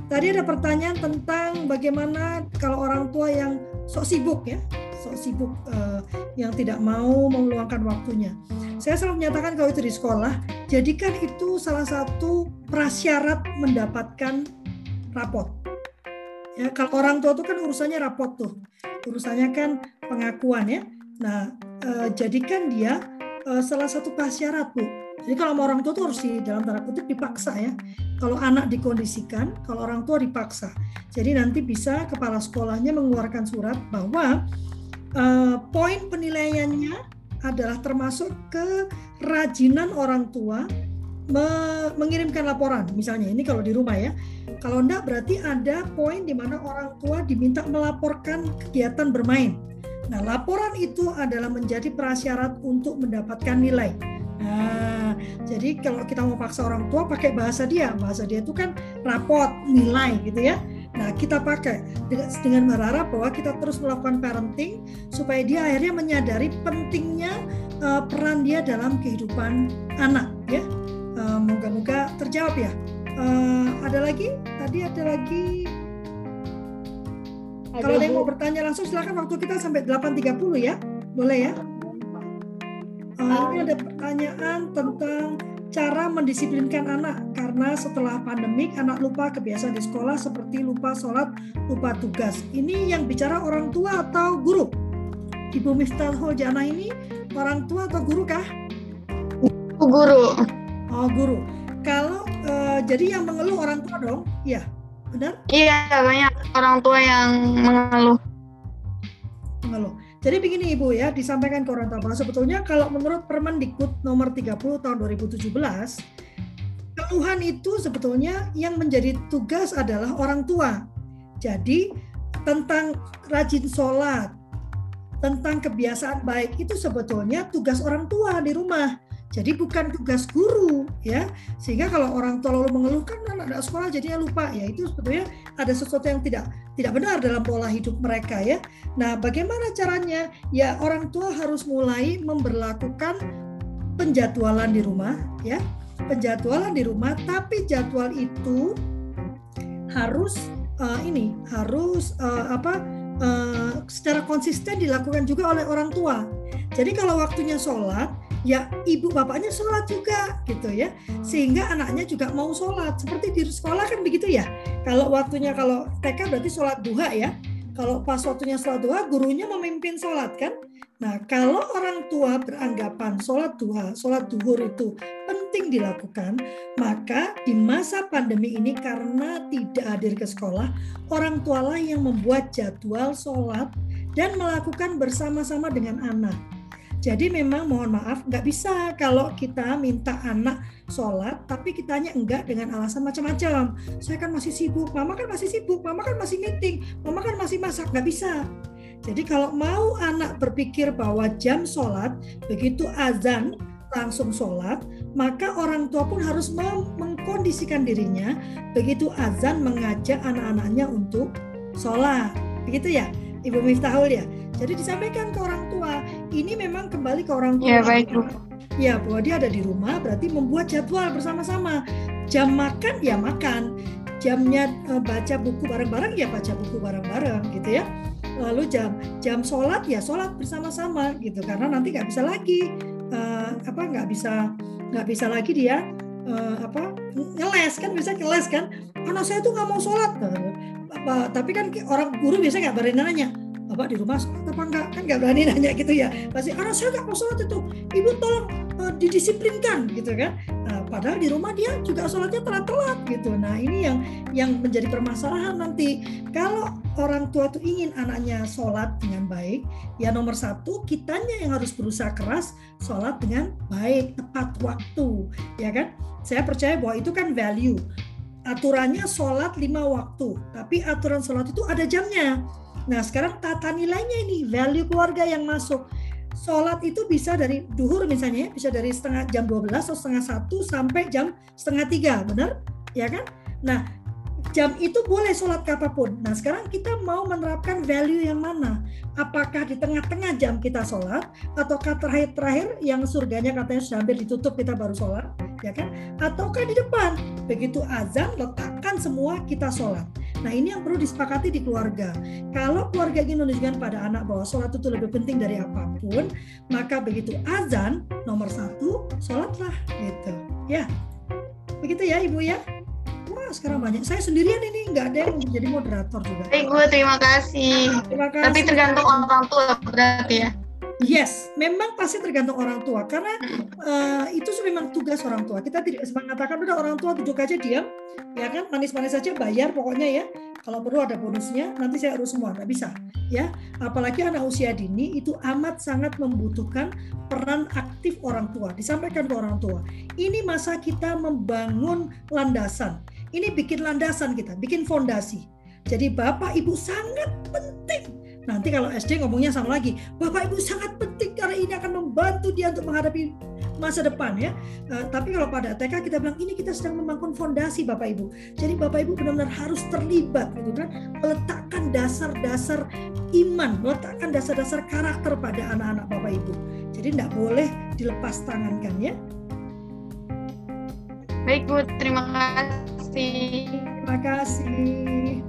B: tadi ada pertanyaan tentang bagaimana kalau orang tua yang sok sibuk ya, sok sibuk uh, yang tidak mau meluangkan waktunya. Saya selalu menyatakan kalau itu di sekolah, jadikan itu salah satu prasyarat mendapatkan rapot. Ya, kalau orang tua itu kan urusannya rapot tuh, urusannya kan pengakuan ya. Nah, eh, jadikan dia eh, salah satu prasyarat bu. Jadi kalau mau orang tua tuh harus di dalam tanda kutip dipaksa ya. Kalau anak dikondisikan, kalau orang tua dipaksa. Jadi nanti bisa kepala sekolahnya mengeluarkan surat bahwa eh, poin penilaiannya adalah termasuk kerajinan orang tua me mengirimkan laporan. Misalnya ini kalau di rumah ya. Kalau enggak berarti ada poin di mana orang tua diminta melaporkan kegiatan bermain. Nah, laporan itu adalah menjadi prasyarat untuk mendapatkan nilai. Nah, jadi kalau kita mau paksa orang tua pakai bahasa dia, bahasa dia itu kan rapot, nilai gitu ya. Nah, kita pakai dengan, dengan berharap bahwa kita terus melakukan parenting supaya dia akhirnya menyadari pentingnya uh, peran dia dalam kehidupan anak, ya. Uh, moga-moga terjawab ya. Uh, ada lagi? Tadi ada lagi. Ada Kalau ada yang mau bertanya langsung silakan waktu kita sampai 8.30 ya. Boleh ya? Uh, ini ada pertanyaan tentang cara mendisiplinkan anak karena setelah pandemik anak lupa kebiasaan di sekolah seperti lupa sholat, lupa tugas. Ini yang bicara orang tua atau guru? Ibu Miftahul Jana ini orang tua atau guru kah?
E: Guru.
B: Oh guru. Kalau uh, jadi yang mengeluh orang tua dong, ya benar?
E: Iya banyak orang tua yang mengeluh.
B: Mengeluh. Jadi begini Ibu ya, disampaikan ke orang tua bahwa sebetulnya kalau menurut Permendikbud nomor 30 tahun 2017, keluhan itu sebetulnya yang menjadi tugas adalah orang tua. Jadi tentang rajin sholat, tentang kebiasaan baik itu sebetulnya tugas orang tua di rumah. Jadi bukan tugas guru ya. Sehingga kalau orang tua lalu mengeluhkan anak anak sekolah jadinya lupa ya itu sebetulnya ada sesuatu yang tidak tidak benar dalam pola hidup mereka ya. Nah, bagaimana caranya? Ya orang tua harus mulai memberlakukan penjadwalan di rumah ya. Penjadwalan di rumah tapi jadwal itu harus uh, ini harus uh, apa uh, secara konsisten dilakukan juga oleh orang tua. Jadi kalau waktunya sholat ya ibu bapaknya sholat juga gitu ya. Sehingga anaknya juga mau sholat. Seperti di sekolah kan begitu ya. Kalau waktunya kalau TK berarti sholat duha ya. Kalau pas waktunya sholat duha gurunya memimpin sholat kan. Nah kalau orang tua beranggapan sholat duha sholat duhur itu penting dilakukan maka di masa pandemi ini karena tidak hadir ke sekolah orang tualah yang membuat jadwal sholat dan melakukan bersama-sama dengan anak jadi memang mohon maaf nggak bisa kalau kita minta anak sholat tapi kitanya enggak dengan alasan macam-macam. Saya kan masih sibuk, mama kan masih sibuk, mama kan masih meeting, mama kan masih masak, nggak bisa. Jadi kalau mau anak berpikir bahwa jam sholat begitu azan langsung sholat, maka orang tua pun harus mengkondisikan dirinya begitu azan mengajak anak-anaknya untuk sholat. Begitu ya, Ibu Miftahul ya. Jadi disampaikan ke orang tua, ini memang kembali ke orang tua.
E: Ya baik Bu.
B: Ya bahwa dia ada di rumah berarti membuat jadwal bersama-sama. Jam makan ya makan, jamnya uh, baca buku bareng-bareng ya baca buku bareng-bareng gitu ya. Lalu jam jam sholat ya sholat bersama-sama gitu karena nanti nggak bisa lagi uh, apa nggak bisa nggak bisa lagi dia uh, apa ngeles kan bisa ngeles kan anak saya tuh nggak mau sholat apa, tapi kan orang guru biasanya nggak berani nanya bapak di rumah sholat apa enggak? Kan nggak berani nanya gitu ya. Pasti anak saya nggak mau sholat itu. Ibu tolong uh, didisiplinkan gitu kan. Nah, padahal di rumah dia juga sholatnya telat-telat gitu. Nah ini yang yang menjadi permasalahan nanti. Kalau orang tua itu ingin anaknya sholat dengan baik ya nomor satu kitanya yang harus berusaha keras sholat dengan baik tepat waktu ya kan? Saya percaya bahwa itu kan value. Aturannya sholat lima waktu tapi aturan sholat itu ada jamnya Nah sekarang tata nilainya ini value keluarga yang masuk. Sholat itu bisa dari duhur misalnya, bisa dari setengah jam 12 atau setengah satu sampai jam setengah tiga, benar? Ya kan? Nah jam itu boleh sholat kapan pun. Nah sekarang kita mau menerapkan value yang mana? Apakah di tengah-tengah jam kita sholat, ataukah terakhir-terakhir yang surganya katanya sudah hampir ditutup kita baru sholat, ya kan? Ataukah di depan? Begitu azan letakkan semua kita sholat. Nah ini yang perlu disepakati di keluarga. Kalau keluarga ingin menunjukkan pada anak bahwa sholat itu lebih penting dari apa pun, maka begitu azan nomor satu, sholatlah gitu. Ya, begitu ya ibu ya. Wah sekarang banyak. Saya sendirian ini nggak ada yang menjadi moderator juga.
E: Baik bu, terima kasih. Terima kasih. Tapi tergantung orang tua berarti ya.
B: Yes, memang pasti tergantung orang tua karena uh, itu memang tugas orang tua. Kita tidak mengatakan udah orang tua duduk aja diam, ya kan manis-manis saja bayar pokoknya ya. Kalau perlu ada bonusnya, nanti saya urus semua, nggak bisa, ya. Apalagi anak usia dini itu amat sangat membutuhkan peran aktif orang tua. Disampaikan ke orang tua. Ini masa kita membangun landasan. Ini bikin landasan kita, bikin fondasi. Jadi bapak ibu sangat penting Nanti kalau SD ngomongnya sama lagi, Bapak Ibu sangat penting karena ini akan membantu dia untuk menghadapi masa depan ya. Uh, tapi kalau pada TK kita bilang ini kita sedang membangun fondasi Bapak Ibu. Jadi Bapak Ibu benar-benar harus terlibat gitu kan, meletakkan dasar-dasar iman, meletakkan dasar-dasar karakter pada anak-anak Bapak Ibu. Jadi tidak boleh dilepas tangankan ya.
E: Baik Bu, terima kasih.
B: Terima kasih.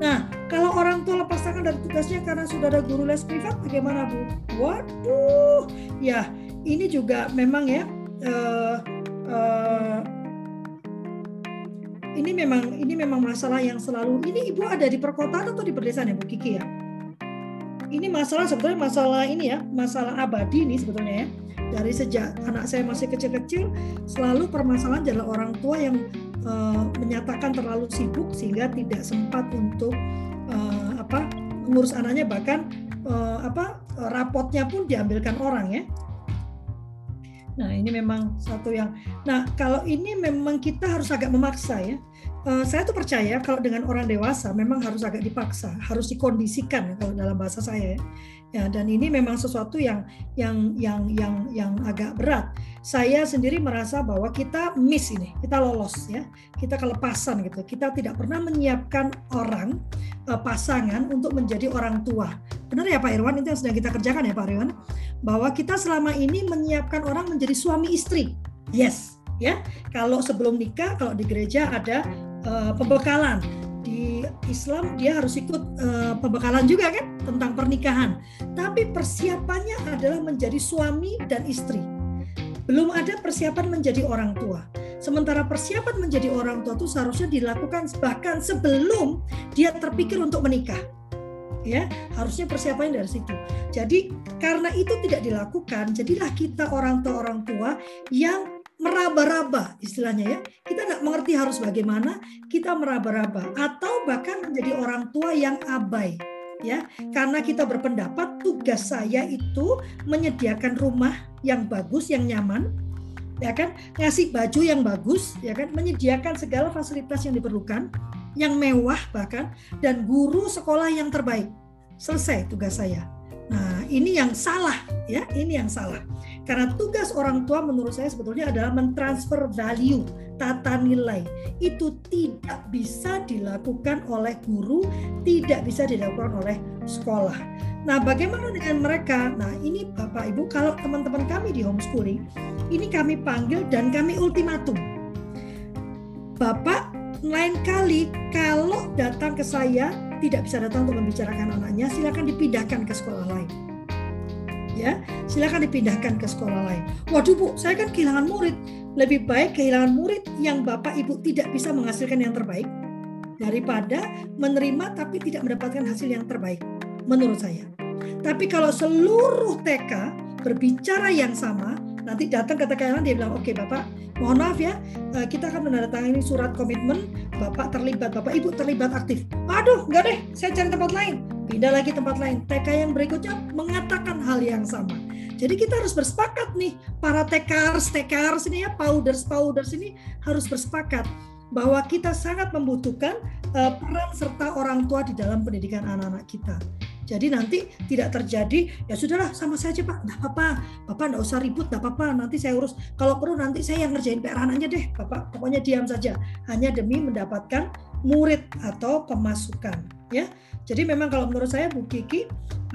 B: Nah, kalau orang tua lepas tangan dari tugasnya karena sudah ada guru les privat, bagaimana Bu? Waduh, ya ini juga memang ya uh, uh, ini memang ini memang masalah yang selalu ini ibu ada di perkotaan atau di pedesaan ya Bu Kiki ya? Ini masalah sebetulnya masalah ini ya masalah abadi ini sebetulnya ya. Dari sejak anak saya masih kecil-kecil selalu permasalahan adalah orang tua yang uh, menyatakan terlalu sibuk sehingga tidak sempat untuk uh, apa mengurus anaknya bahkan uh, apa rapotnya pun diambilkan orang ya Nah, ini memang satu yang Nah, kalau ini memang kita harus agak memaksa ya. Uh, saya tuh percaya kalau dengan orang dewasa memang harus agak dipaksa, harus dikondisikan kalau dalam bahasa saya ya. Ya, dan ini memang sesuatu yang yang yang yang yang agak berat. Saya sendiri merasa bahwa kita miss ini, kita lolos ya, kita kelepasan gitu. Kita tidak pernah menyiapkan orang uh, pasangan untuk menjadi orang tua. Benar ya Pak Irwan itu yang sedang kita kerjakan ya Pak Irwan, bahwa kita selama ini menyiapkan orang menjadi suami istri. Yes, ya. Kalau sebelum nikah, kalau di gereja ada uh, pembekalan di Islam dia harus ikut uh, pembekalan juga kan tentang pernikahan. Tapi persiapannya adalah menjadi suami dan istri. Belum ada persiapan menjadi orang tua. Sementara persiapan menjadi orang tua itu seharusnya dilakukan bahkan sebelum dia terpikir untuk menikah. Ya, harusnya persiapannya dari situ. Jadi karena itu tidak dilakukan, jadilah kita orang tua orang tua yang meraba-raba istilahnya ya. Kita nggak mengerti harus bagaimana, kita meraba-raba atau bahkan menjadi orang tua yang abai ya. Karena kita berpendapat tugas saya itu menyediakan rumah yang bagus, yang nyaman, ya kan, ngasih baju yang bagus, ya kan, menyediakan segala fasilitas yang diperlukan, yang mewah bahkan dan guru sekolah yang terbaik. Selesai tugas saya. Nah, ini yang salah ya, ini yang salah. Karena tugas orang tua menurut saya sebetulnya adalah mentransfer value, tata nilai. Itu tidak bisa dilakukan oleh guru, tidak bisa dilakukan oleh sekolah. Nah, bagaimana dengan mereka? Nah, ini Bapak Ibu, kalau teman-teman kami di homeschooling, ini kami panggil dan kami ultimatum. Bapak lain kali kalau datang ke saya tidak bisa datang untuk membicarakan anaknya, silakan dipindahkan ke sekolah lain. Ya, silakan dipindahkan ke sekolah lain. Waduh bu, saya kan kehilangan murid. Lebih baik kehilangan murid yang bapak ibu tidak bisa menghasilkan yang terbaik daripada menerima tapi tidak mendapatkan hasil yang terbaik. Menurut saya. Tapi kalau seluruh TK berbicara yang sama, nanti datang ke TK dia bilang, oke bapak, mohon maaf ya, eh, kita akan menandatangani surat komitmen, Bapak terlibat, Bapak Ibu terlibat aktif. Aduh, enggak deh, saya cari tempat lain. Pindah lagi tempat lain. TK yang berikutnya mengatakan hal yang sama. Jadi kita harus bersepakat nih, para TKers, TKers ini ya, powders, powders ini harus bersepakat bahwa kita sangat membutuhkan uh, peran serta orang tua di dalam pendidikan anak-anak kita. Jadi nanti tidak terjadi ya sudahlah sama saja pak, nggak apa-apa, bapak nggak usah ribut, nggak apa-apa, nanti saya urus. Kalau perlu nanti saya yang ngerjain PR anaknya deh, bapak pokoknya diam saja, hanya demi mendapatkan murid atau pemasukan, ya. Jadi memang kalau menurut saya Bu Kiki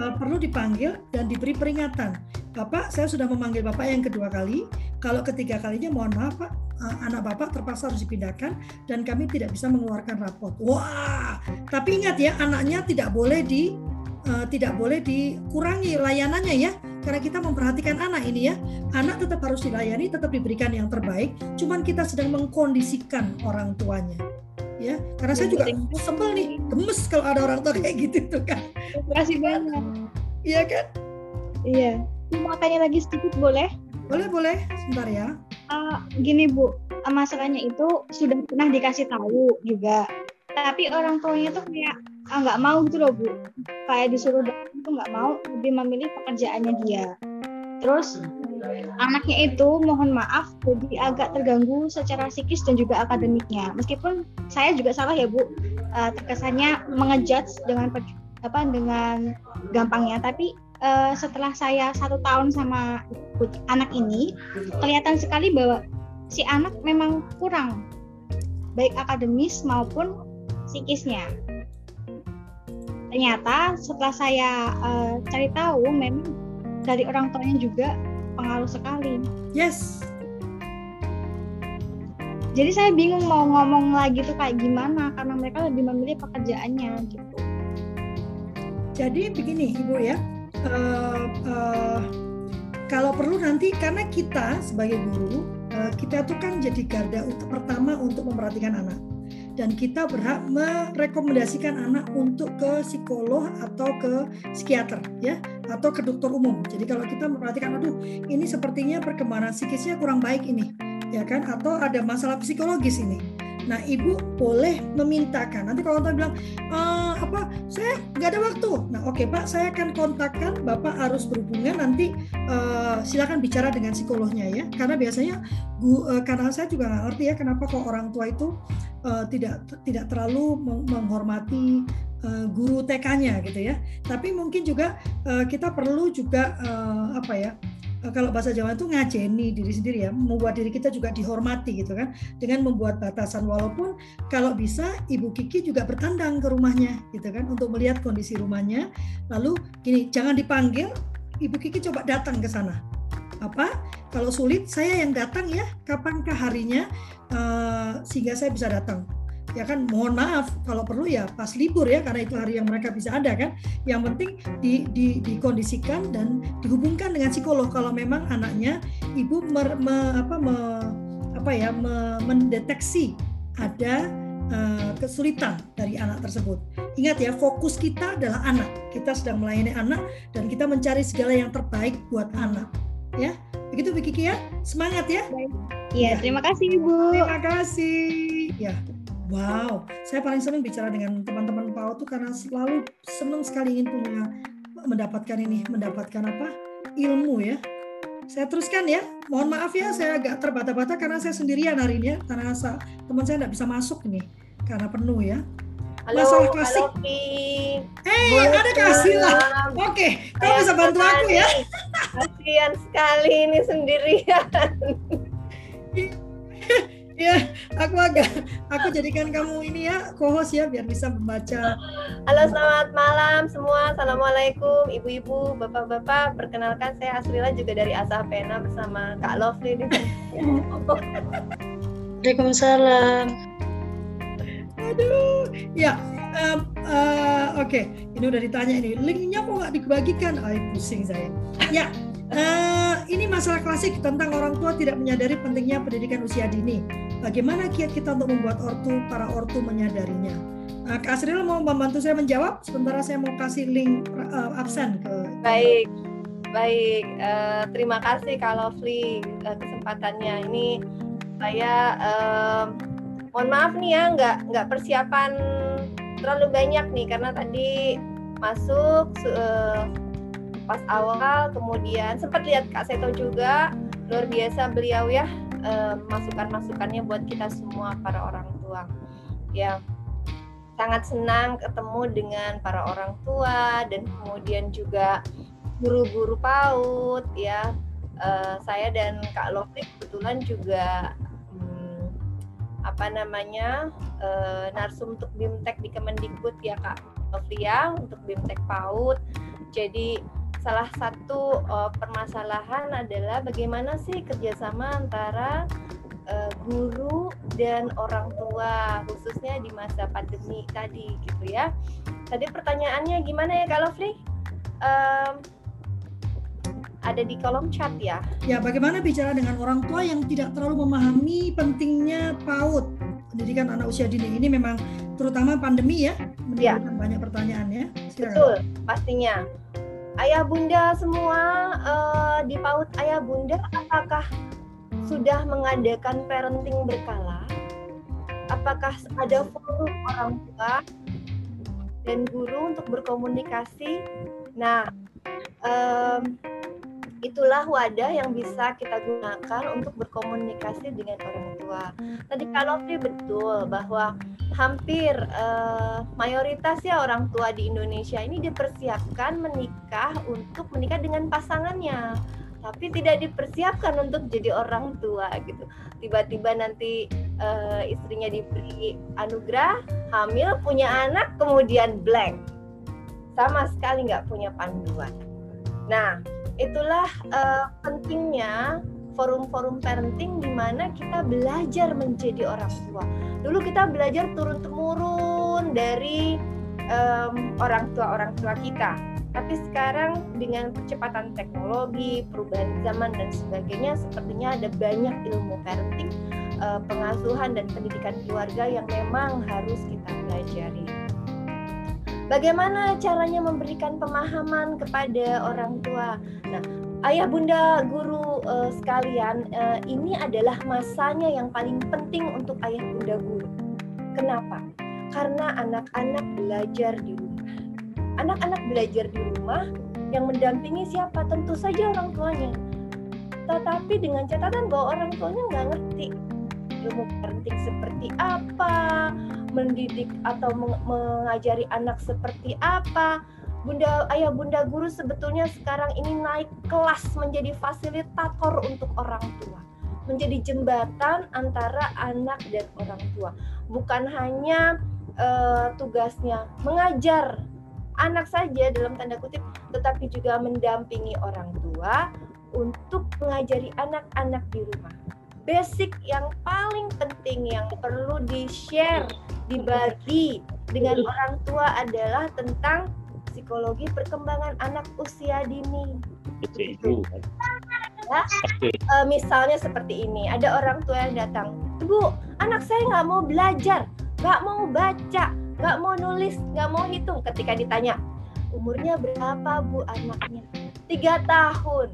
B: uh, perlu dipanggil dan diberi peringatan. Bapak, saya sudah memanggil Bapak yang kedua kali. Kalau ketiga kalinya mohon maaf Pak, uh, anak Bapak terpaksa harus dipindahkan dan kami tidak bisa mengeluarkan rapot. Wah, tapi ingat ya anaknya tidak boleh di uh, tidak boleh dikurangi layanannya ya karena kita memperhatikan anak ini ya anak tetap harus dilayani tetap diberikan yang terbaik cuman kita sedang mengkondisikan orang tuanya ya. Karena saya juga sebel nih gemes kalau ada orang tua kayak gitu tuh kan.
F: Terima kasih banyak.
B: Iya kan?
F: Iya. Mau tanya lagi sedikit boleh?
B: Boleh boleh. Sebentar ya.
F: Uh, gini bu. Masalahnya itu sudah pernah dikasih tahu juga. Tapi orang tuanya tuh kayak ah nggak mau gitu loh bu. Kayak disuruh tuh nggak mau lebih memilih pekerjaannya dia terus anaknya itu mohon maaf jadi agak terganggu secara psikis dan juga akademiknya. Meskipun saya juga salah ya bu. Uh, terkesannya mengejudge dengan apa dengan gampangnya. Tapi uh, setelah saya satu tahun sama anak ini kelihatan sekali bahwa si anak memang kurang baik akademis maupun psikisnya. Ternyata setelah saya uh, cari tahu memang dari orang tuanya juga pengaruh sekali.
B: Yes.
F: Jadi saya bingung mau ngomong lagi tuh kayak gimana karena mereka lebih memilih pekerjaannya gitu.
B: Jadi begini ibu ya, uh, uh, kalau perlu nanti karena kita sebagai guru uh, uh, kita tuh kan jadi garda pertama untuk memperhatikan anak dan kita berhak merekomendasikan anak untuk ke psikolog atau ke psikiater ya atau ke dokter umum. Jadi kalau kita memperhatikan aduh ini sepertinya perkembangan psikisnya kurang baik ini ya kan atau ada masalah psikologis ini Nah, ibu boleh memintakan. Nanti kalau orang bilang, e, apa, saya nggak ada waktu. Nah, oke okay, pak, saya akan kontakkan. Bapak harus berhubungan. Nanti uh, silakan bicara dengan psikolognya ya. Karena biasanya, gu, uh, karena saya juga nggak ngerti ya, kenapa kok orang tua itu uh, tidak tidak terlalu menghormati guru TK-nya gitu ya. Tapi mungkin juga uh, kita perlu juga uh, apa ya? Kalau bahasa Jawa itu ngajeni diri sendiri ya, membuat diri kita juga dihormati gitu kan, dengan membuat batasan walaupun kalau bisa Ibu Kiki juga bertandang ke rumahnya gitu kan untuk melihat kondisi rumahnya. Lalu gini, jangan dipanggil, Ibu Kiki coba datang ke sana. Apa? Kalau sulit saya yang datang ya, kapankah harinya uh, sehingga saya bisa datang ya kan? Mohon maaf kalau perlu ya pas libur ya karena itu hari yang mereka bisa ada kan? Yang penting di, di, dikondisikan dan dihubungkan dengan psikolog. Kalau memang anaknya ibu mer, me, apa, me, apa ya me, mendeteksi ada uh, kesulitan dari anak tersebut. Ingat ya fokus kita adalah anak. Kita sedang melayani anak dan kita mencari segala yang terbaik buat anak. Ya begitu Bikiki ya? Semangat ya?
F: Iya, terima kasih Ibu.
B: Terima kasih. Ya. Wow, saya paling senang bicara dengan teman-teman PAUD tuh karena selalu senang sekali ingin punya mendapatkan ini, mendapatkan apa? ilmu ya. Saya teruskan ya. Mohon maaf ya, saya agak terbata-bata karena saya sendirian hari ini ya, karena teman saya tidak bisa masuk nih karena penuh ya.
G: Halo,
B: Masalah klasik. Hey, ada kasih lah. Oke, okay, kamu bisa bantu aku ya.
G: Kasihan sekali ini sendirian. *laughs*
B: ya aku agak aku jadikan kamu ini ya co-host ya biar bisa membaca.
G: Halo selamat malam semua. Assalamualaikum ibu-ibu bapak-bapak. Perkenalkan saya Asrila juga dari Asa Pena bersama Kak Lovely *laughs*
F: Waalaikumsalam.
B: Aduh ya um, uh, oke. Okay. ini udah ditanya ini. Linknya kok nggak dibagikan Ay, pusing saya. Ya Uh, ini masalah klasik tentang orang tua tidak menyadari pentingnya pendidikan usia dini. Bagaimana kiat kita untuk membuat ortu para ortu menyadarinya? Uh, Kak Asril mau membantu saya menjawab. Sementara saya mau kasih link uh, absen ke.
G: Baik, baik. Uh, terima kasih Kak Lovely uh, kesempatannya. Ini saya uh, mohon maaf nih ya, nggak nggak persiapan terlalu banyak nih karena tadi masuk. Uh, pas awal kemudian sempat lihat Kak Seto juga. Luar biasa beliau ya eh, masukan-masukannya buat kita semua para orang tua. Ya sangat senang ketemu dengan para orang tua dan kemudian juga guru-guru PAUD ya. Uh, saya dan Kak Lovik kebetulan juga hmm, apa namanya uh, narsum untuk BIMTEK di Kemendikbud ya Kak Lovia untuk BIMTEK PAUD. Jadi salah satu uh, permasalahan adalah bagaimana sih kerjasama antara uh, guru dan orang tua khususnya di masa pandemi tadi gitu ya. Tadi pertanyaannya gimana ya Kak Lovely? Um, ada di kolom chat ya.
B: Ya, bagaimana bicara dengan orang tua yang tidak terlalu memahami pentingnya PAUD pendidikan anak usia dini ini memang terutama pandemi ya menimbulkan ya. banyak pertanyaan ya.
G: Betul, pastinya ayah bunda semua uh, di PAUD ayah bunda apakah sudah mengadakan parenting berkala? Apakah ada forum orang tua dan guru untuk berkomunikasi? Nah, um, itulah wadah yang bisa kita gunakan untuk berkomunikasi dengan orang tua. Tadi kalau betul bahwa hampir uh, mayoritas ya orang tua di Indonesia ini dipersiapkan menikah untuk menikah dengan pasangannya. Tapi tidak dipersiapkan untuk jadi orang tua gitu. Tiba-tiba nanti uh, istrinya diberi anugerah hamil punya anak kemudian blank. Sama sekali nggak punya panduan nah itulah uh, pentingnya forum-forum parenting di mana kita belajar menjadi orang tua. Dulu kita belajar turun temurun dari um, orang tua orang tua kita tapi sekarang dengan percepatan teknologi, perubahan zaman dan sebagainya, sepertinya ada banyak ilmu parenting, uh, pengasuhan dan pendidikan keluarga yang memang harus kita pelajari. Bagaimana caranya memberikan pemahaman kepada orang tua? Nah, ayah bunda guru uh, sekalian, uh, ini adalah masanya yang paling penting untuk ayah bunda guru. Kenapa? Karena anak-anak belajar di rumah anak-anak belajar di rumah yang mendampingi siapa tentu saja orang tuanya tetapi dengan catatan bahwa orang tuanya nggak ngerti ilmu parenting seperti apa mendidik atau mengajari anak seperti apa. Bunda ayah bunda guru sebetulnya sekarang ini naik kelas menjadi fasilitator untuk orang tua. Menjadi jembatan antara anak dan orang tua. Bukan hanya uh, tugasnya mengajar anak saja dalam tanda kutip tetapi juga mendampingi orang tua untuk mengajari anak-anak di rumah. Basic yang paling penting yang perlu di-share, dibagi dengan orang tua adalah tentang psikologi perkembangan anak usia dini. Itu. Ya, e, misalnya seperti ini, ada orang tua yang datang, Bu, anak saya nggak mau belajar, nggak mau baca, nggak mau nulis, nggak mau hitung. Ketika ditanya, umurnya berapa bu anaknya? Tiga tahun.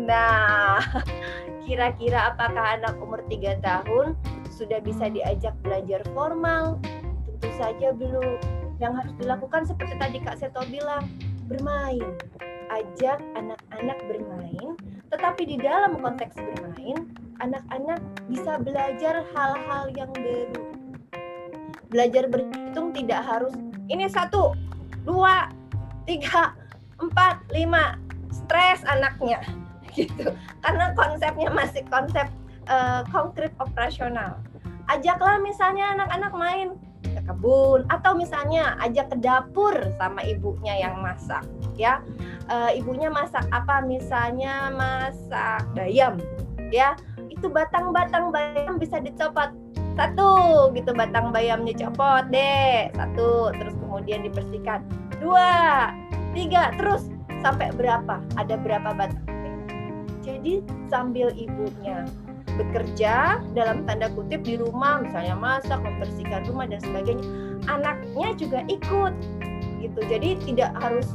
G: Nah, *laughs* kira-kira apakah anak umur tiga tahun sudah bisa diajak belajar formal? Tentu saja belum. Yang harus dilakukan seperti tadi Kak Seto bilang, bermain. Ajak anak-anak bermain, tetapi di dalam konteks bermain, anak-anak bisa belajar hal-hal yang baru belajar berhitung tidak harus ini satu dua tiga empat lima stres anaknya gitu. Karena konsepnya masih konsep uh, konkret operasional. Ajaklah misalnya anak-anak main ke kebun atau misalnya ajak ke dapur sama ibunya yang masak ya. Uh, ibunya masak apa? Misalnya masak bayam ya. Itu batang-batang bayam bisa dicopot. Satu gitu batang bayamnya copot deh satu terus kemudian dibersihkan. Dua tiga terus. Sampai berapa? Ada berapa batang jadi sambil ibunya bekerja dalam tanda kutip di rumah misalnya masak membersihkan rumah dan sebagainya anaknya juga ikut gitu. Jadi tidak harus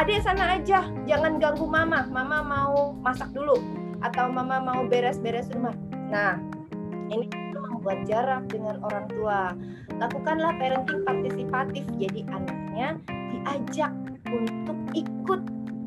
G: adik sana aja jangan ganggu mama. Mama mau masak dulu atau mama mau beres-beres rumah. Nah ini membuat jarak dengan orang tua. Lakukanlah parenting partisipatif, jadi anaknya diajak untuk ikut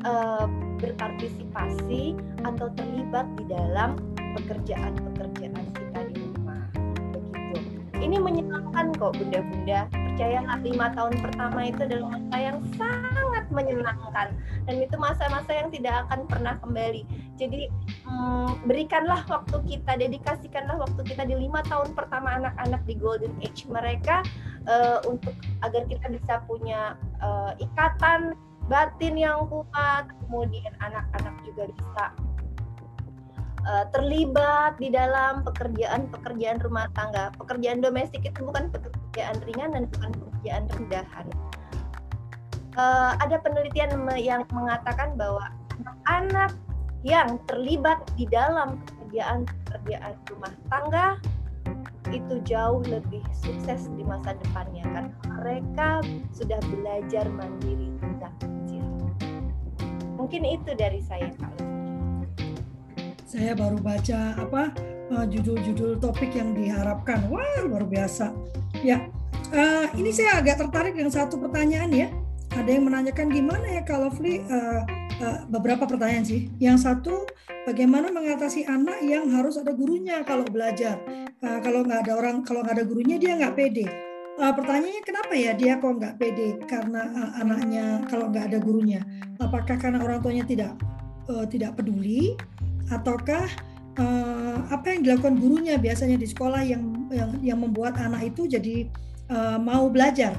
G: uh, berpartisipasi atau terlibat di dalam pekerjaan-pekerjaan kita di rumah. Begitu. Ini menyenangkan kok bunda-bunda. Percayalah lima tahun pertama itu adalah masa yang sangat menyenangkan dan itu masa-masa yang tidak akan pernah kembali. Jadi hmm, berikanlah waktu kita, dedikasikanlah waktu kita di lima tahun pertama anak-anak di golden age mereka uh, untuk agar kita bisa punya uh, ikatan batin yang kuat, kemudian anak-anak juga bisa uh, terlibat di dalam pekerjaan-pekerjaan rumah tangga. Pekerjaan domestik itu bukan pekerjaan ringan dan bukan pekerjaan rendahan uh, ada penelitian yang mengatakan bahwa anak-anak yang terlibat di dalam pekerjaan-pekerjaan rumah tangga itu jauh lebih sukses di masa depannya karena mereka sudah belajar mandiri kecil. Mungkin itu dari saya kalau
B: saya baru baca apa eh, judul-judul topik yang diharapkan. Wah luar biasa. Ya, uh, ini saya agak tertarik dengan satu pertanyaan ya ada yang menanyakan gimana ya kalau Fli uh, uh, beberapa pertanyaan sih. Yang satu, bagaimana mengatasi anak yang harus ada gurunya kalau belajar. Uh, kalau nggak ada orang, kalau nggak ada gurunya dia nggak pede. Uh, pertanyaannya kenapa ya dia kok nggak pede karena uh, anaknya kalau nggak ada gurunya? Apakah karena orang tuanya tidak uh, tidak peduli, ataukah uh, apa yang dilakukan gurunya biasanya di sekolah yang yang, yang membuat anak itu jadi uh, mau belajar?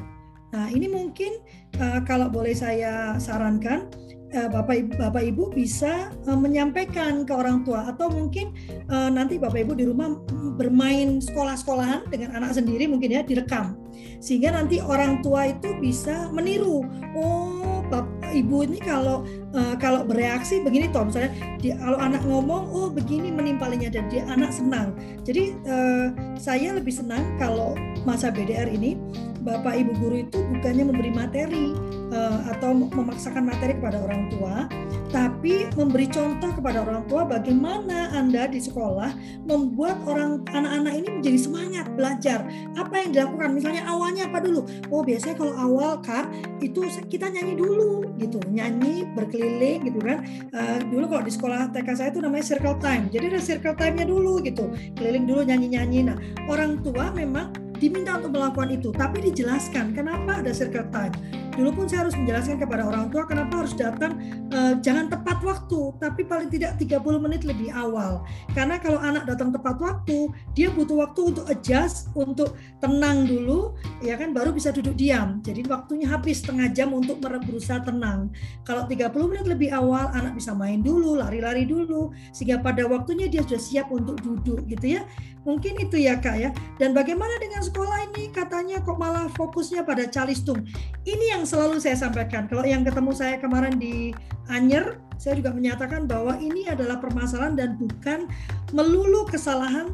B: Nah, ini mungkin uh, kalau boleh saya sarankan, bapak ibu, bapak ibu bisa uh, menyampaikan ke orang tua atau mungkin uh, nanti bapak ibu di rumah bermain sekolah-sekolahan dengan anak sendiri mungkin ya direkam. Sehingga nanti orang tua itu bisa meniru oh bapak ibu ini kalau uh, kalau bereaksi begini toh misalnya di, kalau anak ngomong oh begini menimpalinya dan dia anak senang jadi uh, saya lebih senang kalau masa BDR ini bapak ibu guru itu bukannya memberi materi uh, atau memaksakan materi kepada orang tua tapi memberi contoh kepada orang tua bagaimana Anda di sekolah membuat orang anak-anak ini menjadi semangat belajar. Apa yang dilakukan? Misalnya awalnya apa dulu? Oh, biasanya kalau awal Kak, itu kita nyanyi dulu gitu. Nyanyi berkeliling gitu kan. Uh, dulu kalau di sekolah TK saya itu namanya circle time. Jadi ada circle time-nya dulu gitu. Keliling dulu nyanyi-nyanyi. Nah, orang tua memang diminta untuk melakukan itu, tapi dijelaskan kenapa ada circle time Dulu pun saya harus menjelaskan kepada orang tua kenapa harus datang uh, jangan tepat waktu, tapi paling tidak 30 menit lebih awal. Karena kalau anak datang tepat waktu, dia butuh waktu untuk adjust, untuk tenang dulu, ya kan baru bisa duduk diam. Jadi waktunya habis setengah jam untuk berusaha tenang. Kalau 30 menit lebih awal, anak bisa main dulu, lari-lari dulu, sehingga pada waktunya dia sudah siap untuk duduk gitu ya. Mungkin itu ya Kak ya. Dan bagaimana dengan sekolah ini katanya kok malah fokusnya pada calistung. Ini yang selalu saya sampaikan. Kalau yang ketemu saya kemarin di Anyer, saya juga menyatakan bahwa ini adalah permasalahan dan bukan melulu kesalahan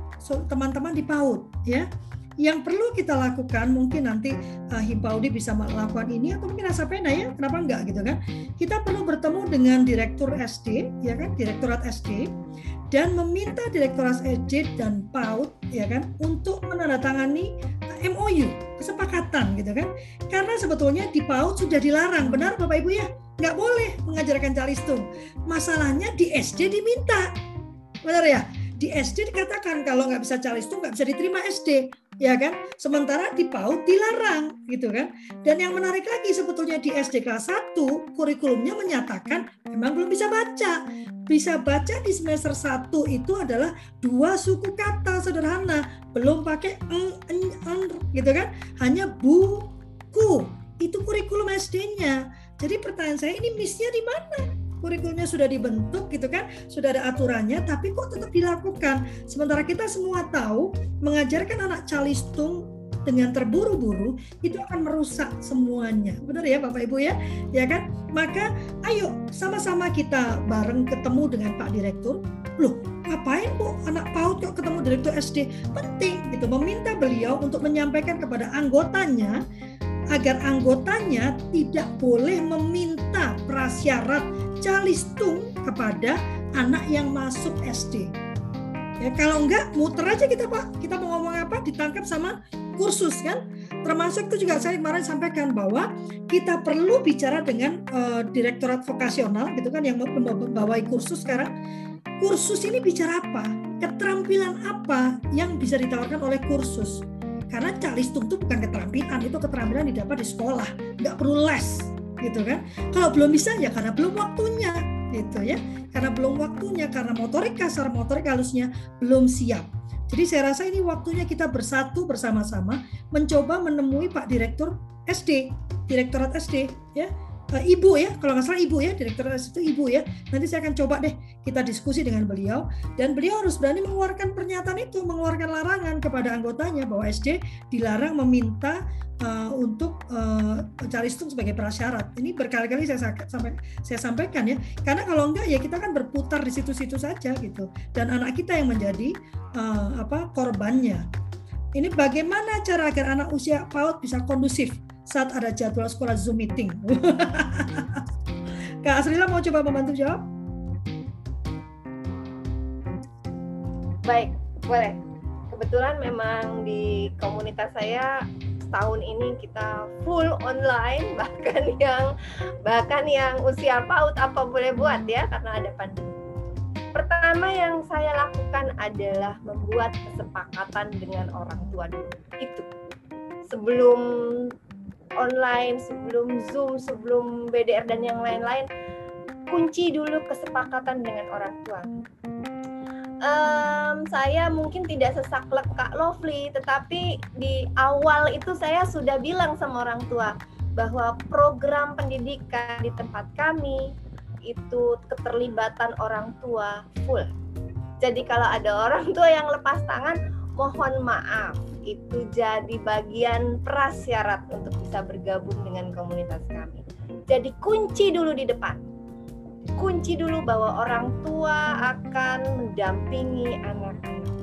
B: teman-teman di PAUD ya. Yang perlu kita lakukan mungkin nanti uh, Himpaudi bisa melakukan ini atau mungkin Asapena ya, kenapa enggak gitu kan? Kita perlu bertemu dengan direktur SD ya kan, direktorat SD dan meminta Direktorat SD dan PAUD ya kan untuk menandatangani MOU kesepakatan gitu kan. Karena sebetulnya di PAUD sudah dilarang benar Bapak Ibu ya? Nggak boleh mengajarkan calistung masalahnya di SD diminta. Benar ya? Di SD dikatakan kalau nggak bisa calistung nggak bisa diterima SD ya kan? Sementara di PAUD dilarang gitu kan. Dan yang menarik lagi sebetulnya di SD kelas 1 kurikulumnya menyatakan memang belum bisa baca. Bisa baca di semester 1 itu adalah dua suku kata sederhana, belum pakai eng, eng, eng gitu kan. Hanya buku. Itu kurikulum SD-nya. Jadi pertanyaan saya ini missnya di mana? Kurikulumnya sudah dibentuk gitu kan, sudah ada aturannya, tapi kok tetap dilakukan. Sementara kita semua tahu mengajarkan anak calistung dengan terburu-buru itu akan merusak semuanya. Benar ya Bapak Ibu ya? Ya kan? Maka ayo sama-sama kita bareng ketemu dengan Pak Direktur. Loh, ngapain Bu anak PAUD kok ketemu Direktur SD? Penting gitu meminta beliau untuk menyampaikan kepada anggotanya agar anggotanya tidak boleh meminta prasyarat calistung kepada anak yang masuk SD. Ya kalau enggak muter aja kita Pak. Kita mau ngomong apa ditangkap sama kursus kan. Termasuk itu juga saya kemarin sampaikan bahwa kita perlu bicara dengan uh, direktorat vokasional gitu kan yang membawai kursus sekarang. Kursus ini bicara apa? Keterampilan apa yang bisa ditawarkan oleh kursus? Karena calistung itu bukan keterampilan, itu keterampilan didapat di sekolah, nggak perlu les, gitu kan? Kalau belum bisa ya karena belum waktunya, gitu ya. Karena belum waktunya, karena motorik kasar, motorik halusnya belum siap. Jadi saya rasa ini waktunya kita bersatu bersama-sama mencoba menemui Pak Direktur SD, Direktorat SD, ya ibu ya, kalau nggak salah ibu ya, direktur itu ibu ya. Nanti saya akan coba deh kita diskusi dengan beliau dan beliau harus berani mengeluarkan pernyataan itu, mengeluarkan larangan kepada anggotanya bahwa SD dilarang meminta uh, untuk uh, calistung sebagai prasyarat. Ini berkali-kali saya sampai saya sampaikan ya, karena kalau enggak ya kita kan berputar di situ-situ saja gitu, dan anak kita yang menjadi uh, apa korbannya. Ini bagaimana cara agar anak usia PAUD bisa kondusif saat ada jadwal sekolah Zoom meeting. *laughs* Kak Asrila mau coba membantu jawab?
G: Baik, boleh. Kebetulan memang di komunitas saya tahun ini kita full online *laughs* bahkan yang bahkan yang usia PAUD apa boleh buat ya karena ada pandemi. Pertama yang saya lakukan adalah membuat kesepakatan dengan orang tua dulu. Itu sebelum online, sebelum Zoom, sebelum BDR dan yang lain-lain, kunci dulu kesepakatan dengan orang tua. Um, saya mungkin tidak sesaklek Kak Lovely, tetapi di awal itu saya sudah bilang sama orang tua bahwa program pendidikan di tempat kami itu keterlibatan orang tua full. Jadi kalau ada orang tua yang lepas tangan, mohon maaf, itu jadi bagian prasyarat untuk bisa bergabung dengan komunitas kami. Jadi kunci dulu di depan. Kunci dulu bahwa orang tua akan mendampingi anak-anak.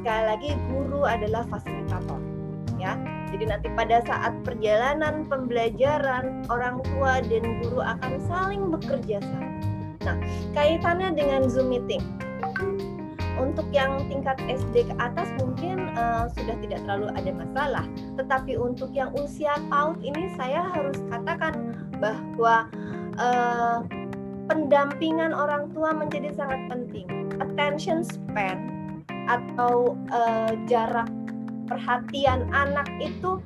G: Sekali lagi guru adalah fasilitator, ya. Jadi nanti pada saat perjalanan pembelajaran orang tua dan guru akan saling bekerja sama. Nah, kaitannya dengan Zoom meeting. Untuk yang tingkat SD ke atas mungkin uh, sudah tidak terlalu ada masalah, tetapi untuk yang usia PAUD ini saya harus katakan bahwa uh, pendampingan orang tua menjadi sangat penting. Attention span atau uh, jarak perhatian anak itu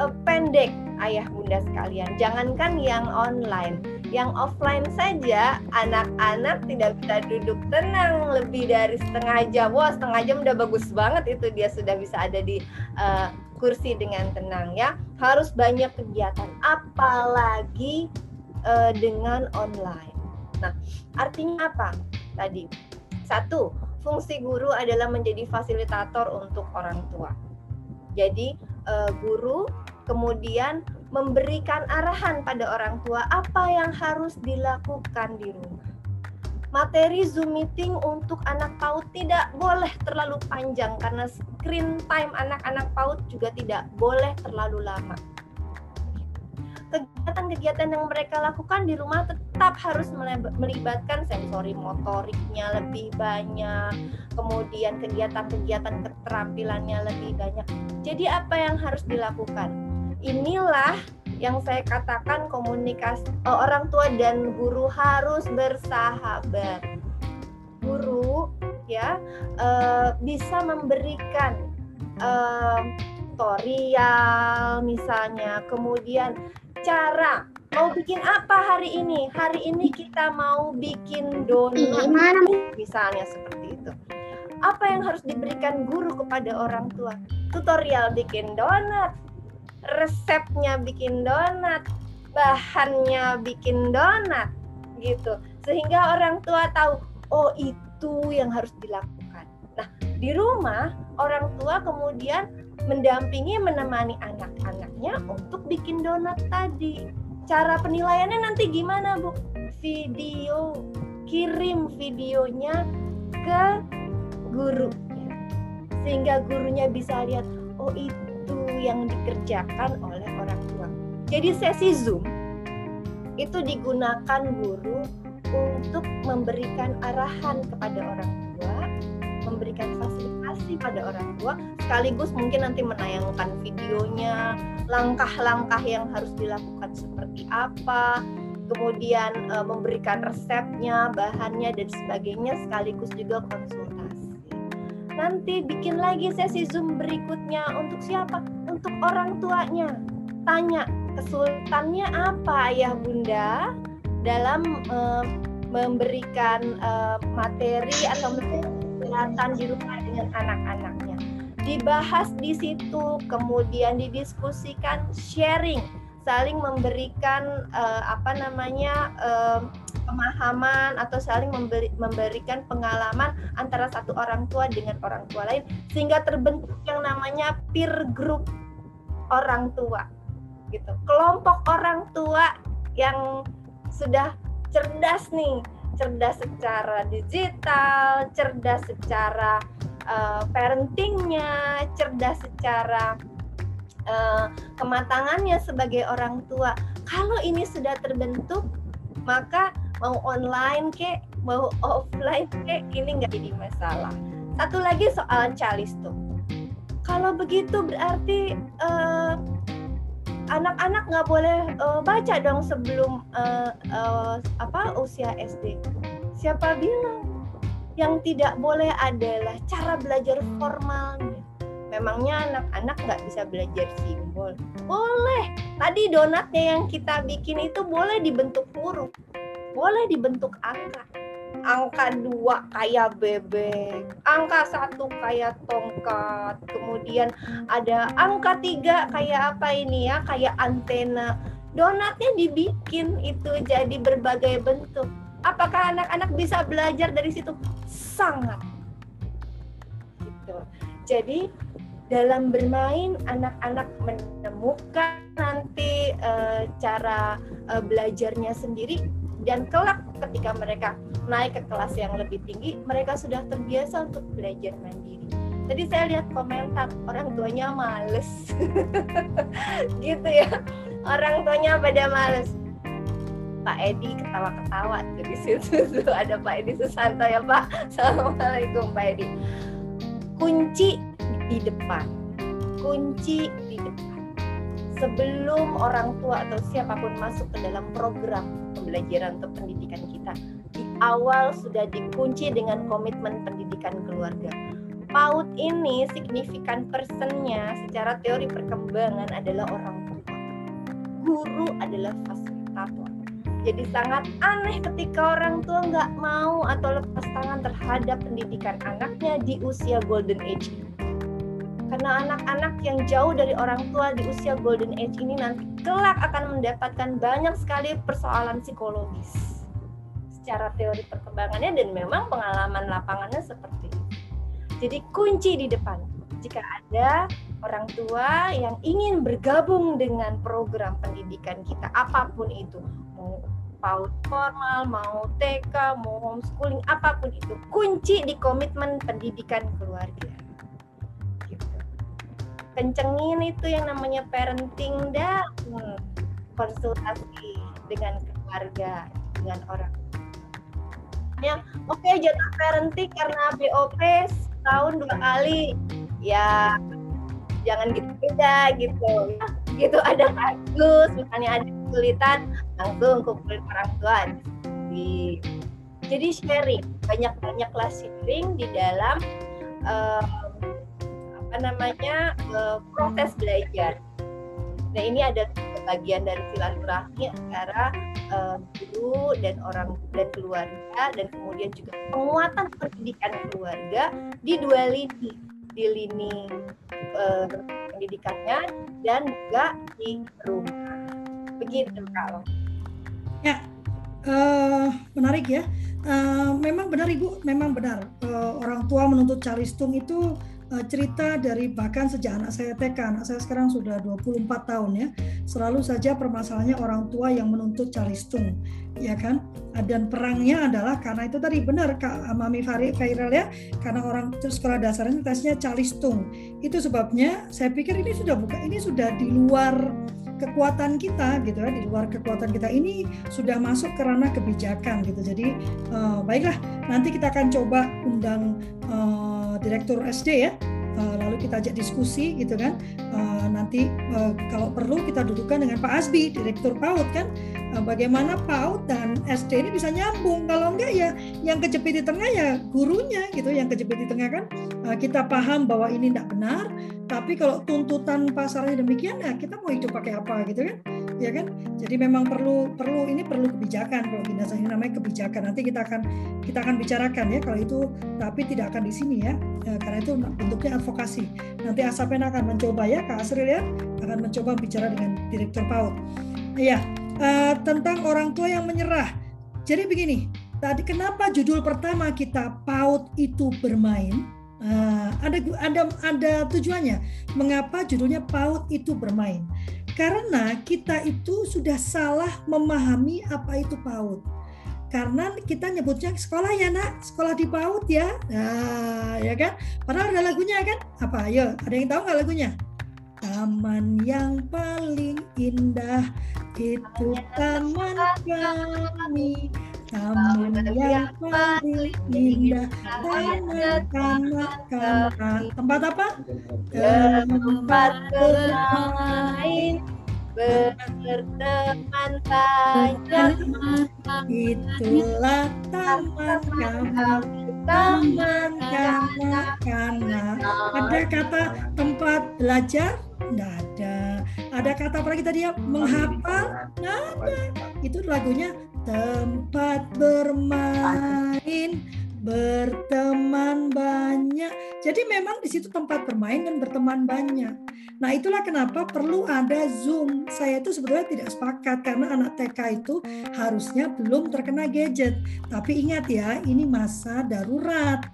G: uh, pendek ayah bunda sekalian. Jangankan yang online. Yang offline saja anak-anak tidak bisa duduk tenang. Lebih dari setengah jam. Wah setengah jam udah bagus banget itu dia sudah bisa ada di uh, kursi dengan tenang ya. Harus banyak kegiatan. Apalagi uh, dengan online. Nah artinya apa? Tadi. Satu fungsi guru adalah menjadi fasilitator untuk orang tua. Jadi uh, guru kemudian memberikan arahan pada orang tua apa yang harus dilakukan di rumah. Materi Zoom meeting untuk anak PAUD tidak boleh terlalu panjang karena screen time anak-anak PAUD juga tidak boleh terlalu lama. Kegiatan-kegiatan yang mereka lakukan di rumah tetap harus melibatkan sensori motoriknya lebih banyak, kemudian kegiatan-kegiatan keterampilannya lebih banyak. Jadi apa yang harus dilakukan? Inilah yang saya katakan komunikasi uh, orang tua dan guru harus bersahabat. Guru ya uh, bisa memberikan uh, tutorial misalnya, kemudian cara mau bikin apa hari ini? Hari ini kita mau bikin donat, misalnya seperti itu. Apa yang harus diberikan guru kepada orang tua? Tutorial bikin donat, resepnya bikin donat, bahannya bikin donat gitu. Sehingga orang tua tahu, oh itu yang harus dilakukan. Nah, di rumah orang tua kemudian mendampingi menemani anak-anaknya untuk bikin donat tadi. Cara penilaiannya nanti gimana, Bu? Video kirim videonya ke guru sehingga gurunya bisa lihat oh itu yang dikerjakan oleh orang tua. Jadi sesi Zoom itu digunakan guru untuk memberikan arahan kepada orang tua, memberikan fasilitasi pada orang tua, sekaligus mungkin nanti menayangkan videonya, langkah-langkah yang harus dilakukan seperti apa, kemudian e, memberikan resepnya, bahannya dan sebagainya, sekaligus juga konsultasi nanti bikin lagi sesi Zoom berikutnya untuk siapa? Untuk orang tuanya. Tanya kesulitannya apa ayah bunda dalam uh, memberikan uh, materi atau kesehatan di rumah dengan anak-anaknya. Dibahas di situ, kemudian didiskusikan, sharing, saling memberikan uh, apa namanya uh, pemahaman atau saling memberi, memberikan pengalaman antara satu orang tua dengan orang tua lain sehingga terbentuk yang namanya peer group orang tua gitu. Kelompok orang tua yang sudah cerdas nih cerdas secara digital cerdas secara uh, parentingnya cerdas secara uh, kematangannya sebagai orang tua. Kalau ini sudah terbentuk maka mau online kek mau *laughs* offline kek ini nggak jadi masalah. Satu lagi soal calisto kalau begitu berarti uh, anak-anak nggak boleh uh, baca dong sebelum uh, uh, apa usia SD siapa bilang? Yang tidak boleh adalah cara belajar formalnya. Memangnya anak-anak nggak bisa belajar simbol? Boleh. Tadi donatnya yang kita bikin itu boleh dibentuk huruf boleh dibentuk angka angka dua kayak bebek, angka satu kayak tongkat, kemudian ada angka tiga kayak apa ini ya, kayak antena. donatnya dibikin itu jadi berbagai bentuk. Apakah anak-anak bisa belajar dari situ? Sangat. Gitu. Jadi dalam bermain anak-anak menemukan nanti e, cara e, belajarnya sendiri dan kelak ketika mereka naik ke kelas yang lebih tinggi mereka sudah terbiasa untuk belajar mandiri. Tadi saya lihat komentar orang tuanya males. *laughs* Gitu ya. Orang tuanya pada males. Pak Edi ketawa-ketawa tuh di situ tuh. Ada Pak Edi Susanto ya Pak. Assalamualaikum Pak Edi. Kunci di depan. Kunci di depan sebelum orang tua atau siapa pun masuk ke dalam program pembelajaran atau pendidikan kita di awal sudah dikunci dengan komitmen pendidikan keluarga. PAUD ini signifikan personnya secara teori perkembangan adalah orang tua. Guru adalah fasilitator. Jadi sangat aneh ketika orang tua nggak mau atau lepas tangan terhadap pendidikan anaknya di usia golden age karena anak-anak yang jauh dari orang tua di usia golden age ini nanti kelak akan mendapatkan banyak sekali persoalan psikologis secara teori perkembangannya dan memang pengalaman lapangannya seperti itu. Jadi kunci di depan jika ada orang tua yang ingin bergabung dengan program pendidikan kita apa pun itu mau PAUD formal, mau TK, mau homeschooling, apa pun itu. Kunci di komitmen pendidikan keluarga. Kencengin itu yang namanya parenting dan konsultasi dengan keluarga, dengan orang. Ya, oke okay, jatuh parenting karena BOP setahun dua kali. Ya, jangan gitu beda gitu. Gitu ada kasus, misalnya ada kesulitan langsung kumpulin orang tua di jadi sharing banyak banyak kelas sharing di dalam uh, apa namanya uh, proses belajar. Nah ini ada bagian dari silaturahmi antara uh, guru dan orang dan keluarga dan kemudian juga penguatan pendidikan keluarga di dua lini di lini uh, pendidikannya dan juga di rumah. Begitu kalau
B: ya uh, menarik ya. Uh, memang benar ibu. Memang benar uh, orang tua menuntut calistung itu uh, cerita dari bahkan sejak anak saya TK anak saya sekarang sudah 24 tahun ya selalu saja permasalahannya orang tua yang menuntut calistung ya kan? Dan perangnya adalah karena itu tadi benar Kak Mami Farid Kairal ya karena orang sekolah dasarnya tesnya calistung itu sebabnya saya pikir ini sudah buka ini sudah di luar kekuatan kita gitu ya di luar kekuatan kita ini sudah masuk ke ranah kebijakan gitu. Jadi uh, baiklah nanti kita akan coba undang uh, direktur SD ya. Uh, lalu kita ajak diskusi gitu kan. Uh, nanti uh, kalau perlu kita dudukkan dengan Pak Asbi direktur PAUD kan uh, bagaimana PAUD dan SD ini bisa nyambung? Kalau enggak ya yang kejepit di tengah ya gurunya gitu. Yang kejepit di tengah kan uh, kita paham bahwa ini tidak benar tapi kalau tuntutan pasarnya demikian ya kita mau hidup pakai apa gitu kan? Ya kan? Jadi memang perlu perlu ini perlu kebijakan. Kalau binasa ini namanya kebijakan nanti kita akan kita akan bicarakan ya kalau itu tapi tidak akan di sini ya, ya karena itu bentuknya advokasi. Nanti Asapen akan mencoba ya Kak Asril ya akan mencoba bicara dengan Direktur PAUD ya uh, tentang orang tua yang menyerah jadi begini tadi kenapa judul pertama kita PAUD itu bermain Uh, ada ada ada tujuannya. Mengapa judulnya PAUD itu bermain? Karena kita itu sudah salah memahami apa itu PAUD. Karena kita nyebutnya sekolah ya nak, sekolah di PAUD ya, nah, ya kan? Padahal ada lagunya kan? Apa? Ayo, ada yang tahu nggak lagunya? Taman yang paling indah itu taman kami. Taman yang paling indah Taman kanak-kanak Tempat apa?
G: Tempat bermain berteman banyak.
B: Itulah taman kanak taman kanak-kanak. Ada kata tempat belajar? Tidak ada. Ada kata apa lagi tadi ya? Menghafal? Tidak ada. Itu lagunya tempat bermain berteman banyak Jadi memang di situ tempat bermain dan berteman banyak. Nah itulah kenapa perlu ada Zoom. Saya itu sebetulnya tidak sepakat karena anak TK itu harusnya belum terkena gadget. Tapi ingat ya, ini masa darurat,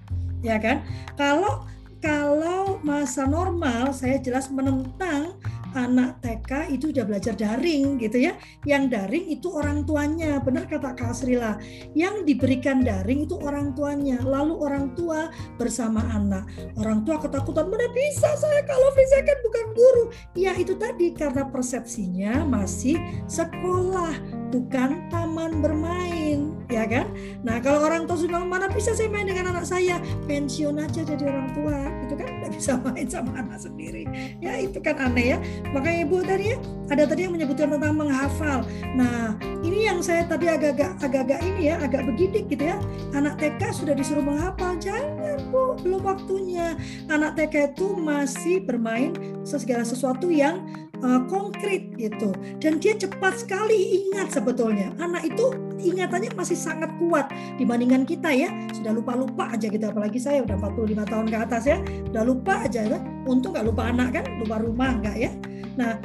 B: ya kan? Kalau kalau masa normal saya jelas menentang anak TK itu sudah belajar daring gitu ya. Yang daring itu orang tuanya, benar kata Kak Srila. Yang diberikan daring itu orang tuanya, lalu orang tua bersama anak. Orang tua ketakutan, mana bisa saya kalau saya kan bukan guru. Ya itu tadi karena persepsinya masih sekolah, bukan taman bermain, ya kan? Nah kalau orang tua sudah mana bisa saya main dengan anak saya, pensiun aja jadi orang tua, itu kan tidak bisa main sama anak sendiri. Ya itu kan aneh ya. Makanya Ibu tadi ya, ada tadi yang menyebutkan tentang menghafal. Nah, ini yang saya tadi agak-agak agak-agak ini ya, agak begidik gitu ya. Anak TK sudah disuruh menghafal, jangan Bu, belum waktunya. Anak TK itu masih bermain segala sesuatu yang uh, konkret gitu. Dan dia cepat sekali ingat sebetulnya. Anak itu ingatannya masih sangat kuat dibandingkan kita ya. Sudah lupa-lupa aja gitu apalagi saya udah 45 tahun ke atas ya. Udah lupa aja ya. Untung nggak lupa anak kan, lupa rumah enggak ya. Nah,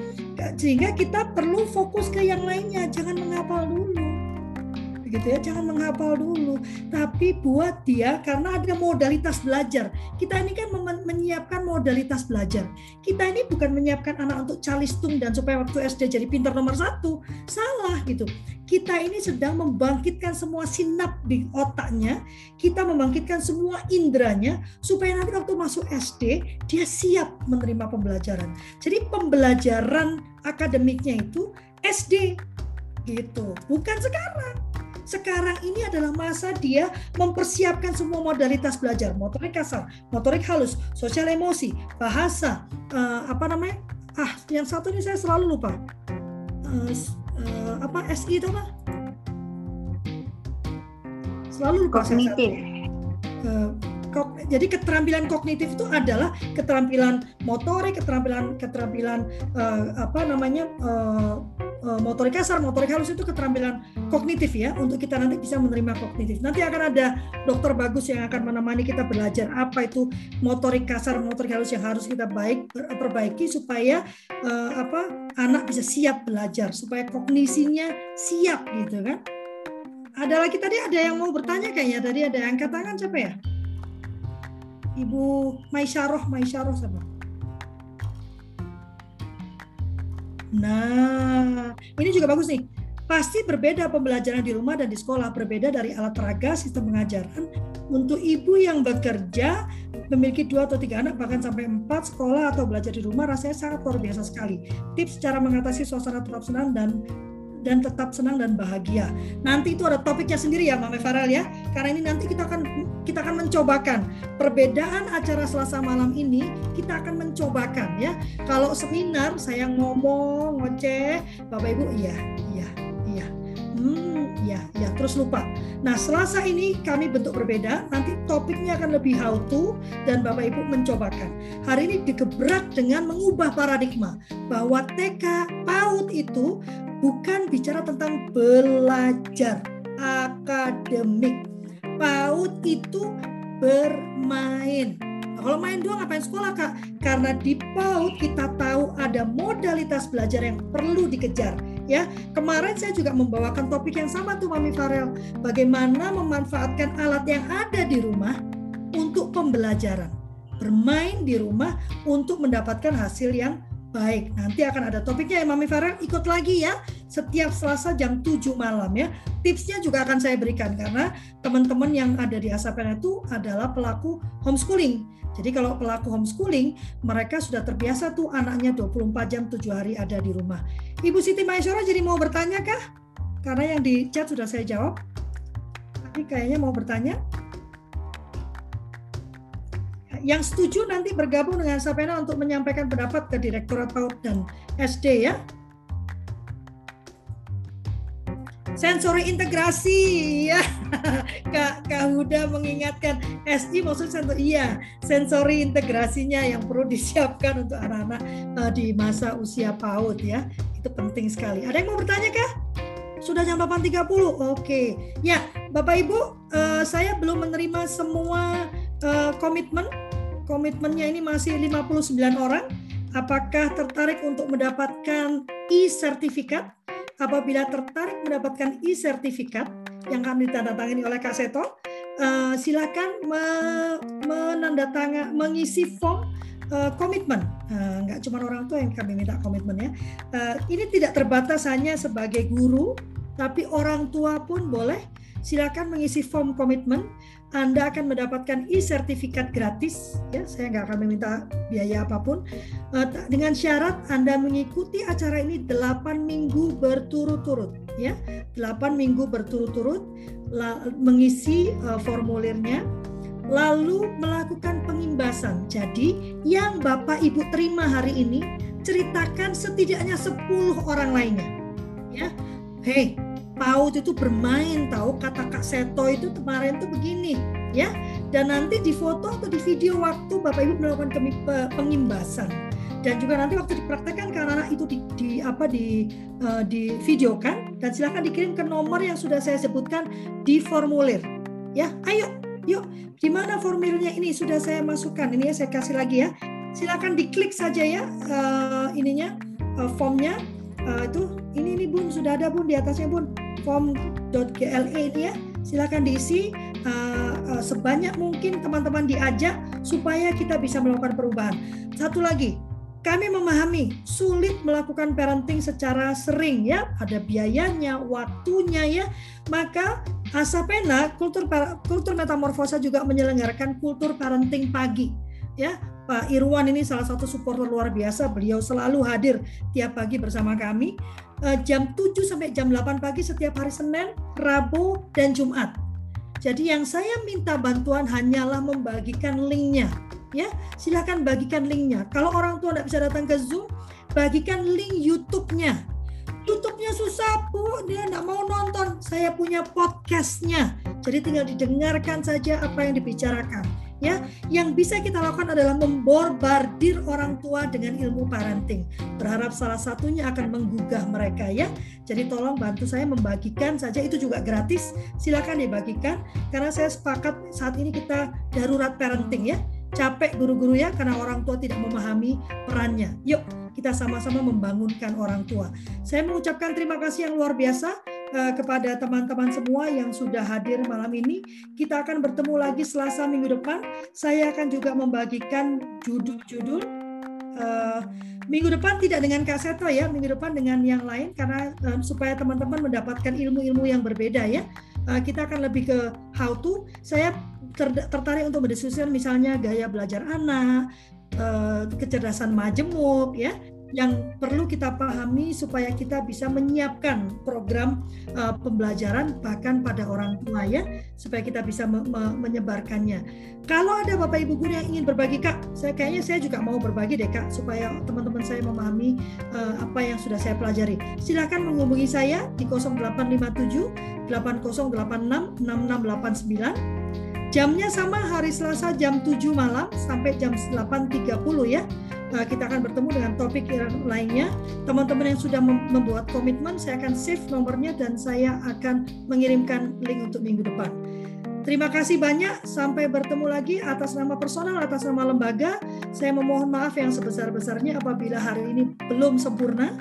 B: sehingga kita perlu fokus ke yang lainnya, jangan menghafal dulu. Begitu ya, jangan menghafal dulu, tapi buat dia karena ada modalitas belajar. Kita ini kan menyiapkan modalitas belajar. Kita ini bukan menyiapkan anak untuk calistung dan supaya waktu SD jadi pintar nomor satu. Salah gitu kita ini sedang membangkitkan semua sinap di otaknya, kita membangkitkan semua indranya supaya nanti waktu masuk SD dia siap menerima pembelajaran. Jadi pembelajaran akademiknya itu SD gitu, bukan sekarang. Sekarang ini adalah masa dia mempersiapkan semua modalitas belajar, motorik kasar, motorik halus, sosial emosi, bahasa, uh, apa namanya? Ah, yang satu ini saya selalu lupa. Uh, uh, apa SI itu apa? Selalu lupa kognitif. Uh, jadi keterampilan kognitif itu adalah keterampilan motorik, keterampilan keterampilan uh, apa namanya uh, uh, motorik kasar, motorik halus itu keterampilan kognitif ya untuk kita nanti bisa menerima kognitif. Nanti akan ada dokter bagus yang akan menemani kita belajar apa itu motorik kasar, motorik halus yang harus kita baik perbaiki supaya uh, apa anak bisa siap belajar, supaya kognisinya siap gitu kan. Ada lagi tadi ada yang mau bertanya kayaknya tadi ada yang angkat tangan siapa ya? Ibu Maisaroh, Maisaroh siapa? Nah, ini juga bagus nih. Pasti berbeda pembelajaran di rumah dan di sekolah, berbeda dari alat peraga, sistem pengajaran. Untuk ibu yang bekerja, memiliki dua atau tiga anak, bahkan sampai empat sekolah atau belajar di rumah, rasanya sangat luar biasa sekali. Tips cara mengatasi suasana tetap senang dan dan tetap senang dan bahagia. Nanti itu ada topiknya sendiri ya Mame Farel ya. Karena ini nanti kita akan kita akan mencobakan perbedaan acara Selasa malam ini kita akan mencobakan ya. Kalau seminar saya ngomong ngoceh, Bapak Ibu iya. Hmm, iya, iya, terus lupa. Nah, Selasa ini kami bentuk berbeda, nanti topiknya akan lebih how to dan Bapak Ibu mencobakan. Hari ini digebrak dengan mengubah paradigma bahwa TK PAUD itu bukan bicara tentang belajar akademik. PAUD itu bermain. Nah, kalau main doang ngapain sekolah kak? Karena di PAUD kita tahu ada modalitas belajar yang perlu dikejar. Ya, kemarin saya juga membawakan topik yang sama tuh Mami Farel. Bagaimana memanfaatkan alat yang ada di rumah untuk pembelajaran. Bermain di rumah untuk mendapatkan hasil yang Baik, nanti akan ada topiknya ya Mami Farel. Ikut lagi ya setiap Selasa jam 7 malam ya. Tipsnya juga akan saya berikan karena teman-teman yang ada di Asapen itu adalah pelaku homeschooling. Jadi kalau pelaku homeschooling, mereka sudah terbiasa tuh anaknya 24 jam 7 hari ada di rumah. Ibu Siti Maisora jadi mau bertanya kah? Karena yang di chat sudah saya jawab. Tapi kayaknya mau bertanya yang setuju nanti bergabung dengan Sapena untuk menyampaikan pendapat ke Direktorat PAUD dan SD ya. Sensori integrasi ya. *laughs* Kak, Kak Huda mengingatkan SI maksud sensori iya, sensori integrasinya yang perlu disiapkan untuk anak-anak uh, di masa usia PAUD ya. Itu penting sekali. Ada yang mau bertanya kah? Sudah jam 8.30. Oke. Ya, Bapak Ibu, uh, saya belum menerima semua uh, komitmen komitmennya ini masih 59 orang. Apakah tertarik untuk mendapatkan e-sertifikat? Apabila tertarik mendapatkan e-sertifikat yang akan ditandatangani oleh Kak Seto, uh, silakan me menandatangani mengisi form uh, komitmen. Uh, nggak cuma orang tua yang kami minta komitmen ya. Uh, ini tidak terbatas hanya sebagai guru, tapi orang tua pun boleh silakan mengisi form komitmen. Anda akan mendapatkan e-sertifikat gratis. Ya, saya nggak akan meminta biaya apa pun. Uh, dengan syarat Anda mengikuti acara ini 8 minggu berturut-turut. Ya, 8 minggu berturut-turut mengisi uh, formulirnya lalu melakukan pengimbasan. Jadi yang Bapak Ibu terima hari ini ceritakan setidaknya 10 orang lainnya. Ya. Hei, PAUD itu bermain tahu kata Kak Seto itu kemarin tuh begini ya dan nanti di foto atau di video waktu Bapak Ibu melakukan pengimbasan dan juga nanti waktu dipraktekkan karena itu di, di apa di uh, di video kan? Dan silahkan dikirim ke nomor yang sudah saya sebutkan di formulir. Ya ayo yuk. Di mana formulirnya ini sudah saya masukkan? Ini ya saya kasih lagi ya. Silahkan diklik saja ya uh, ininya uh, formnya. Uh, itu ini ini bun sudah ada bun di atasnya bun. form.gle ini ya. Silakan diisi uh, uh, sebanyak mungkin teman-teman diajak supaya kita bisa melakukan perubahan. Satu lagi kami memahami sulit melakukan parenting secara sering ya, ada biayanya, waktunya ya. Maka Asapena kultur kultur metamorfosa juga menyelenggarakan kultur parenting pagi ya. Pak Irwan ini salah satu supporter luar biasa. Beliau selalu hadir tiap pagi bersama kami uh, jam 7 sampai jam 8 pagi setiap hari Senin, Rabu, dan Jumat. Jadi yang saya minta bantuan hanyalah membagikan linknya. Ya, silakan bagikan linknya. Kalau orang tua tidak bisa datang ke Zoom, bagikan link YouTube-nya. YouTube-nya susah bu, dia tidak mau nonton. Saya punya podcastnya, jadi tinggal didengarkan saja apa yang dibicarakan. Ya yang bisa kita lakukan adalah memborbardir orang tua dengan ilmu parenting. Berharap salah satunya akan menggugah mereka ya. Jadi tolong bantu saya membagikan saja. Itu juga gratis. Silakan dibagikan. Karena saya sepakat saat ini kita darurat parenting ya capek guru-guru ya karena orang tua tidak memahami perannya yuk kita sama-sama membangunkan orang tua saya mengucapkan terima kasih yang luar biasa uh, kepada teman-teman semua yang sudah hadir malam ini. Kita akan bertemu lagi Selasa minggu depan. Saya akan juga membagikan judul-judul. Uh, minggu depan tidak dengan Kak Seto ya, minggu depan dengan yang lain karena uh, supaya teman-teman mendapatkan ilmu-ilmu yang berbeda ya. Kita akan lebih ke how to. Saya tertarik untuk berdiskusikan misalnya gaya belajar anak, kecerdasan majemuk ya yang perlu kita pahami supaya kita bisa menyiapkan program uh, pembelajaran bahkan pada orang tua ya supaya kita bisa me me menyebarkannya. Kalau ada Bapak Ibu guru yang ingin berbagi Kak, saya kayaknya saya juga mau berbagi deh Kak supaya teman-teman saya memahami uh, apa yang sudah saya pelajari. Silakan menghubungi saya di 0857 8086 6689. Jamnya sama hari Selasa jam 7 malam sampai jam 8.30 ya uh, kita akan bertemu dengan topik lainnya. Teman-teman yang sudah membuat komitmen, saya akan save nomornya dan saya akan mengirimkan link untuk minggu depan. Terima kasih banyak. Sampai bertemu lagi atas nama personal, atas nama lembaga. Saya memohon maaf yang sebesar-besarnya apabila hari ini belum sempurna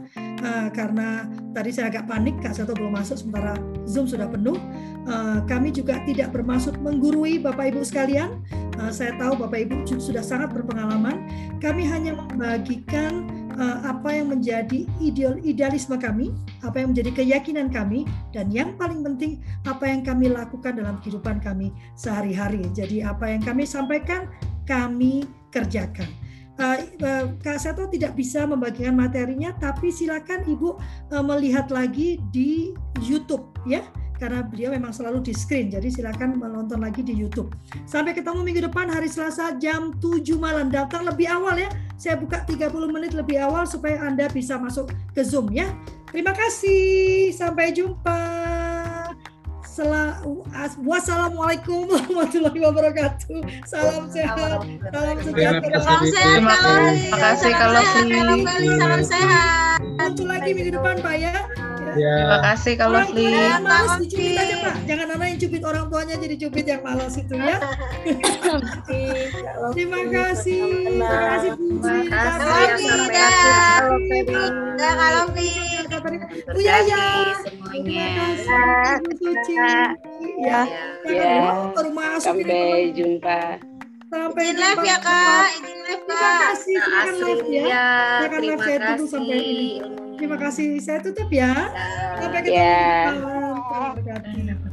B: uh, karena tadi saya agak panik Kak Seto belum masuk sementara Zoom sudah penuh. Uh, kami juga tidak bermaksud menggurui Bapak Ibu sekalian. Uh, saya tahu Bapak Ibu sudah sangat berpengalaman. Kami hanya membagikan uh, apa yang menjadi ideal idealisme kami, apa yang menjadi keyakinan kami, dan yang paling penting apa yang kami lakukan dalam kehidupan kami sehari-hari. Jadi apa yang kami sampaikan kami kerjakan. Uh, uh, Kak Seto tidak bisa membagikan materinya, tapi silakan Ibu uh, melihat lagi di YouTube ya karena beliau memang selalu di screen. Jadi silakan menonton lagi di YouTube. Sampai ketemu minggu depan hari Selasa jam 7 malam. Datang lebih awal ya. Saya buka 30 menit lebih awal supaya Anda bisa masuk ke Zoom ya. Terima kasih. Sampai jumpa. Wassalamualaikum *laughs* warahmatullahi wabarakatuh. Salam sehat. Salam sejahtera.
E: Salam sehat.
G: Terima kasih kalau
E: Salam sehat.
B: Muncul lagi minggu depan Pak ya. Ya
E: Ya. Terima kasih kalau
B: Orang tua yang malas dicubit aja Pak. Jangan anak yang cubit orang tuanya jadi cubit yang malas itu ya. Terima kasih. Terima kasih Puji.
E: Terima kasih.
B: Kalau Bu Yaya. Terima kasih. Bu Suci. Ya.
E: Ya.
B: Baru masuk ini.
E: Sampai jumpa.
B: Sampai
H: Izin live ya kak, izin live
B: Terima
H: kak.
B: kasih. Silakan live ya.
G: Ya,
B: Silakan live
G: terima
B: saya tunggu sampai
G: kasih.
B: ini. Terima kasih. Saya tutup ya. Sampai ketemu.
E: Ya.
B: depan. Tuhan berkati.